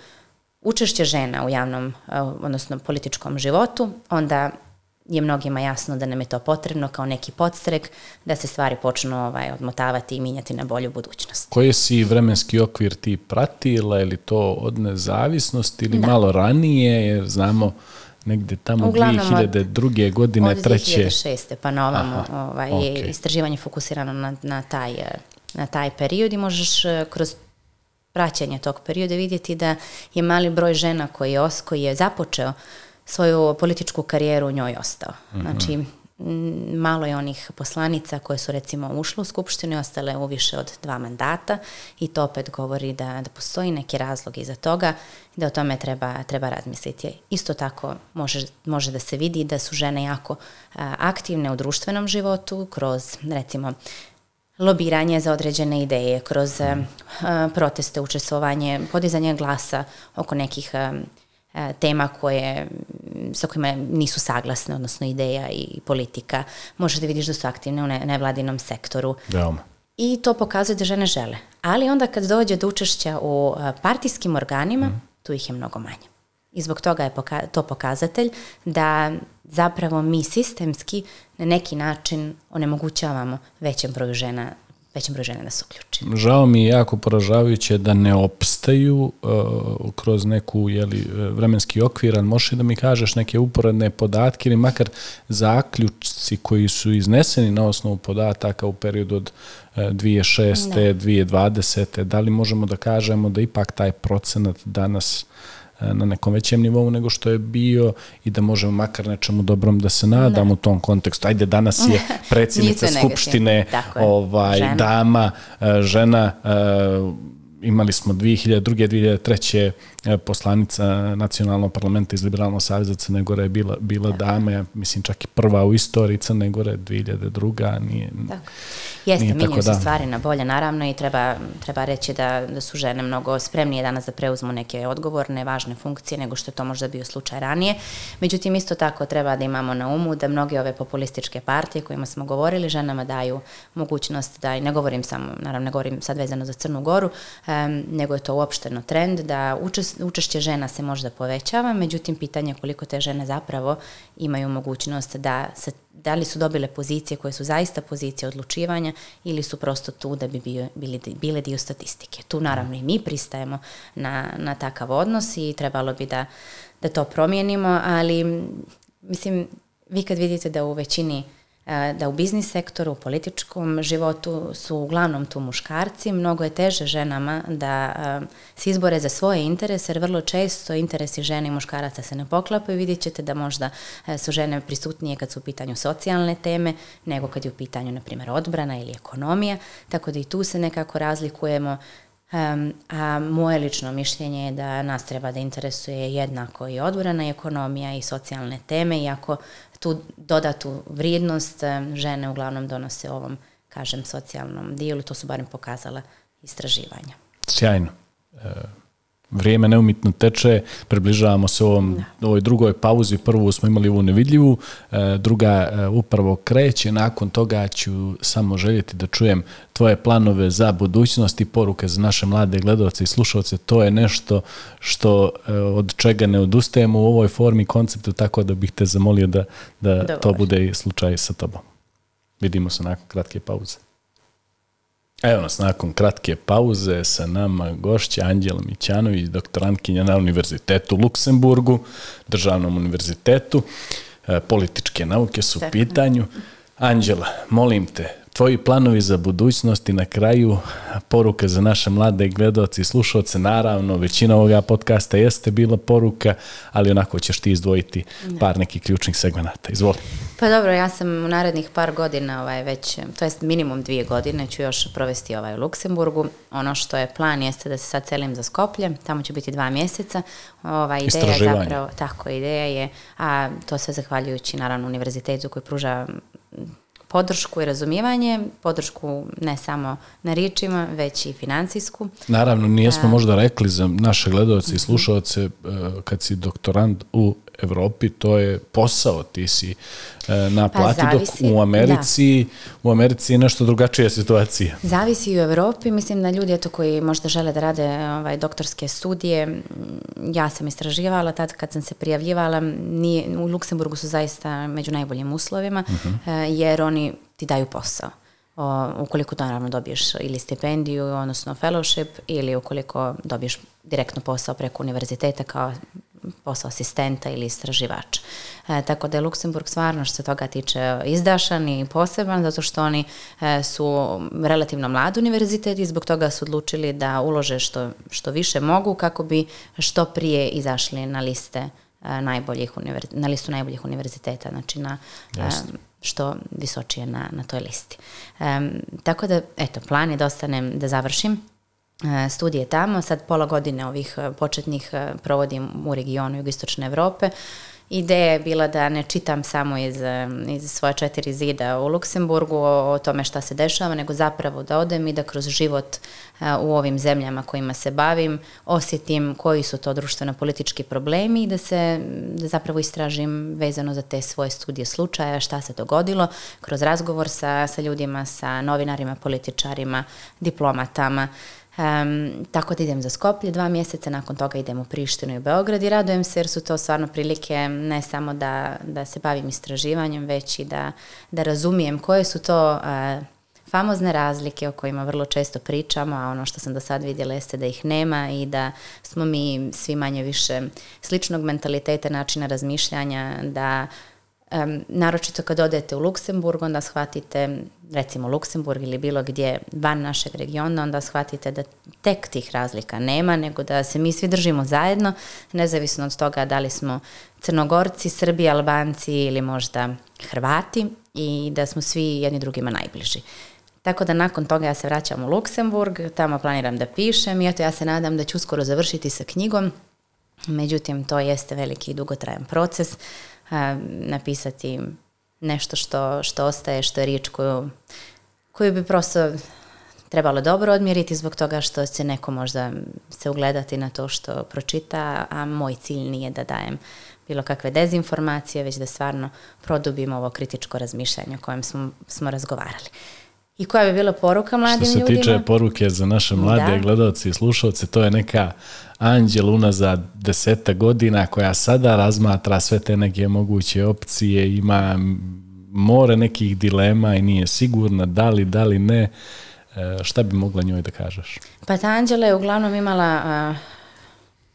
učešće žena u javnom, odnosno političkom životu, onda je mnogima jasno da nam je to potrebno kao neki podstrek da se stvari počnu ovaj, odmotavati i minjati na bolju budućnost. Koji si vremenski okvir ti pratila, ili to od nezavisnosti ili malo ranije, jer znamo negde tamo Uglavnom, 2002. Od, godine, od treće. 2006. pa na ovaj, istraživanje fokusirano na, na, taj, na taj period i možeš eh, kroz praćenje tog perioda vidjeti da je mali broj žena koji je, koji je započeo svoju političku karijeru u njoj ostao. Mhm. Znači, malo je onih poslanica koje su recimo ušle u skupštinu i ostale u više od dva mandata i to opet govori da, da postoji neki razlog iza toga i da o tome treba, treba razmisliti. Isto tako može, može da se vidi da su žene jako aktivne u društvenom životu kroz recimo lobiranje za određene ideje, kroz mhm. proteste, učestvovanje, podizanje glasa oko nekih E, tema koje, sa kojima nisu saglasne, odnosno ideja i politika. Možete vidiš da su aktivne u nevladinom sektoru. Veoma. I to pokazuje da žene žele. Ali onda kad dođe do učešća u e, partijskim organima, mhm. tu ih je mnogo manje. I zbog toga je to pokazatelj da zapravo mi sistemski na neki način onemogućavamo većem broju žena većem broju da uključi. Žao mi je jako poražavajuće da ne opstaju uh, kroz neku jeli, uh, vremenski okvir, ali možeš da mi kažeš neke uporedne podatke ili makar zaključci koji su izneseni na osnovu podataka u periodu od 2006. Ne. 2020. Da li možemo da kažemo da ipak taj procenat danas E, na nekom većem nivou nego što je bio i da možemo makar nečemu dobrom da se nadamo u tom kontekstu. Ajde, danas je predsjednica Skupštine, ovaj, žena. dama, e, žena, e, imali smo 2002. 2003. E, poslanica nacionalnog parlamenta iz Liberalnog savjeza Crne Gore je bila, bila dame, mislim čak i prva u istoriji Crne Gore, 2002. Nije, Jeste, nije se stvari na bolje, naravno, i treba, treba reći da, da su žene mnogo spremnije danas da preuzmu neke odgovorne, važne funkcije nego što je to možda bio slučaj ranije. Međutim, isto tako treba da imamo na umu da mnoge ove populističke partije kojima smo govorili ženama daju mogućnost da, i ne govorim samo, naravno ne govorim sad vezano za Crnu Goru, nego je to uopšteno trend da učešće žena se možda povećava, međutim pitanje je koliko te žene zapravo imaju mogućnost da se da li su dobile pozicije koje su zaista pozicije odlučivanja ili su prosto tu da bi bile dio statistike. Tu naravno i mi pristajemo na, na takav odnos i trebalo bi da, da to promijenimo, ali mislim, vi kad vidite da u većini E, da u biznis sektoru, u političkom životu su uglavnom tu muškarci, mnogo je teže ženama da e, se izbore za svoje interese, jer vrlo često interesi žene i muškaraca se ne poklapaju, vidjet ćete da možda e, su žene prisutnije kad su u pitanju socijalne teme, nego kad je u pitanju, na primjer, odbrana ili ekonomija, tako da i tu se nekako razlikujemo a moje lično mišljenje je da nas treba da interesuje jednako i odbrana i ekonomija i socijalne teme, iako tu dodatu vrijednost žene uglavnom donose ovom, kažem, socijalnom dijelu. To su barem pokazala istraživanja. Sjajno. E, vrijeme neumitno teče, približavamo se ovom, ovoj drugoj pauzi, prvu smo imali ovu nevidljivu, e, druga e, upravo kreće, nakon toga ću samo željeti da čujem tvoje planove za budućnost i poruke za naše mlade gledalce i slušalce, to je nešto što e, od čega ne odustajemo u ovoj formi konceptu, tako da bih te zamolio da, da to bude i slučaj sa tobom. Vidimo se nakon kratke pauze. Evo nas nakon kratke pauze sa nama gošće Anđela Mićanović, doktorantkinja na Univerzitetu u Luksemburgu, Državnom univerzitetu. E, političke nauke su u pitanju. Anđela, molim te, tvoji planovi za budućnost i na kraju poruka za naše mlade gledalce i slušalce. Naravno, većina ovoga podcasta jeste bila poruka, ali onako ćeš ti izdvojiti par nekih ključnih segmenata. Izvoli. Pa dobro, ja sam u narednih par godina ovaj, već, to jest minimum dvije godine ću još provesti ovaj u Luksemburgu. Ono što je plan jeste da se sad celim za Skoplje, tamo će biti dva mjeseca. Ova ideja zapravo, tako, ideja je, a to sve zahvaljujući naravno univerzitetu koji pruža podršku i razumijevanje, podršku ne samo na ričima, već i financijsku. Naravno, nijesmo e, možda rekli za naše gledalce i mhm. slušalce e, kad si doktorant u Evropi to je posao, ti si e, na plati, pa, dok u Americi, u Americi je nešto drugačija situacija. Zavisi i u Europi, mislim na ljudi eto, koji možda žele da rade ovaj, doktorske studije. Ja sam istraživala tad kad sam se prijavljivala, nije, u Luksemburgu su zaista među najboljim uslovima, mhm. e, jer oni ti daju posao. O, ukoliko naravno dobiješ ili stipendiju, odnosno fellowship, ili ukoliko dobiješ direktno posao preko univerziteta kao posao asistenta ili istraživač. E, tako da je Luksemburg stvarno što se toga tiče izdašan i poseban zato što oni e, su relativno mlad univerzitet i zbog toga su odlučili da ulože što, što više mogu kako bi što prije izašli na liste e, najboljih na listu najboljih univerziteta, znači na što visočije na, na toj listi. Tako da, eto, plan je da ostanem, da završim E, studije tamo. Sad pola godine ovih e, početnih e, provodim u regionu Jugoistočne Europe. Ideja je bila da ne čitam samo iz, iz svoja četiri zida u Luksemburgu o, tome šta se dešava, nego zapravo da odem i da kroz život u ovim zemljama kojima se bavim osjetim koji su to društveno-politički problemi i da se zapravo istražim vezano za te svoje studije slučaja, šta se dogodilo kroz razgovor sa, sa ljudima, sa novinarima, političarima, diplomatama tako da idem za Skoplje dva mjeseca, nakon toga idem u Prištinu i Beograd i radujem se jer su to stvarno prilike ne samo da, da se bavim istraživanjem, već i da, da razumijem koje su to uh, famozne razlike o kojima vrlo često pričamo, a ono što sam do sad vidjela jeste da ih nema i da smo mi svi manje više sličnog mentaliteta, načina razmišljanja, da Um, naročito kad odete u Luksemburg, onda shvatite, recimo Luksemburg ili bilo gdje van našeg regiona, onda shvatite da tek tih razlika nema, nego da se mi svi držimo zajedno, nezavisno od toga da li smo Crnogorci, Srbi, Albanci ili možda Hrvati i da smo svi jedni drugima najbliži. Tako da nakon toga ja se vraćam u Luksemburg, tamo planiram da pišem i eto ja se nadam da ću uskoro završiti sa knjigom. Međutim, to jeste veliki i dugotrajan proces napisati nešto što, što ostaje, što je riječ koju, bi prosto trebalo dobro odmjeriti zbog toga što će neko možda se ugledati na to što pročita, a moj cilj nije da dajem bilo kakve dezinformacije, već da stvarno produbimo ovo kritičko razmišljanje o kojem smo, smo razgovarali. I koja bi bila poruka mladim ljudima? Što se tiče poruke za naše mlade da. gledalce i slušalce, to je neka anđel za deseta godina koja sada razmatra sve te neke moguće opcije, ima more nekih dilema i nije sigurna da li, da li ne. E, šta bi mogla njoj da kažeš? Pa ta Anđela je uglavnom imala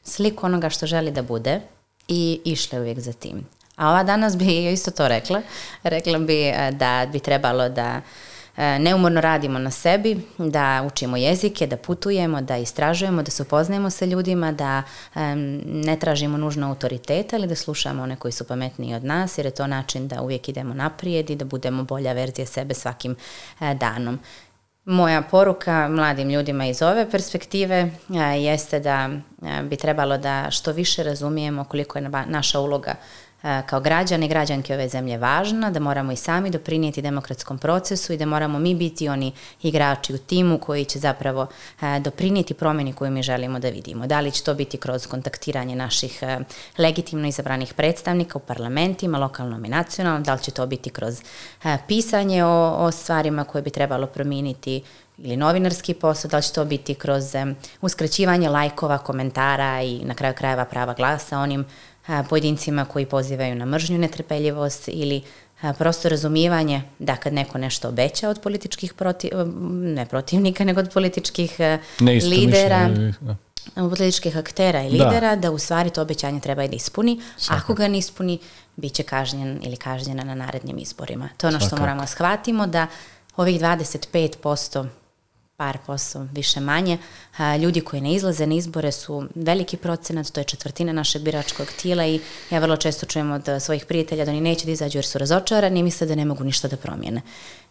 sliku onoga što želi da bude i išla uvijek za tim. A ova danas bi isto to rekla. Rekla bi da bi trebalo da E, neumorno radimo na sebi, da učimo jezike, da putujemo, da istražujemo, da se upoznajemo sa ljudima, da ne tražimo nužno autoriteta ali da slušamo one koji su pametniji od nas, jer je to način da uvijek idemo naprijed i da budemo bolja verzija sebe svakim e, danom. Moja poruka mladim ljudima iz ove perspektive e, jeste da bi trebalo da što više razumijemo koliko je naša uloga E, kao građani i građanke ove zemlje važna, da moramo i sami doprinijeti demokratskom procesu i da moramo mi biti oni igrači u timu koji će zapravo e, doprinijeti promjeni koju mi želimo da vidimo. Da li će to biti kroz kontaktiranje naših e, legitimno izabranih predstavnika u parlamentima, lokalnom i nacionalnom, da li će to biti kroz pisanje o, o stvarima koje bi trebalo promijeniti ili novinarski posao, da li će to biti kroz uskraćivanje lajkova, komentara i na kraju krajeva prava glasa onim pojedincima koji pozivaju na mržnju, netrpeljivost ili prosto razumijevanje da kad neko nešto obeća od političkih protiv, ne protivnika, nego od političkih e, lidera, političkih aktera i lidera, da. da u stvari to obećanje treba i da ispuni. Ako ga ne ispuni, bit će kažnjen ili kažnjena na narednim izborima. To je ono što moramo shvatimo, da ovih 25% par posto više manje. Ljudi koji ne izlaze na izbore su veliki procenat, to je četvrtina našeg biračkog tila i ja vrlo često čujem od eh, svojih prijatelja da oni neće da izađu jer su razočarani i misle da ne mogu ništa da promijene.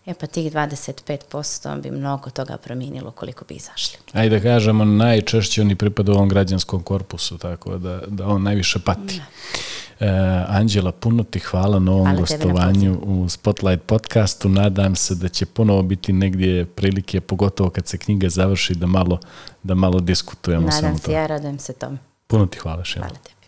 E pa tih 25% bi mnogo toga promijenilo koliko bi izašli. Ajde da kažemo, najčešće oni pripadaju ovom građanskom korpusu, tako da, da on najviše pati. Da. E, Anđela, puno ti hvala na ovom hvala gostovanju u Spotlight podcastu. Nadam se da će ponovo biti negdje prilike, pogotovo kad se knjiga završi, da malo, da malo diskutujemo. Nadam se, ja radujem se tom. Puno ti hvala. Hvala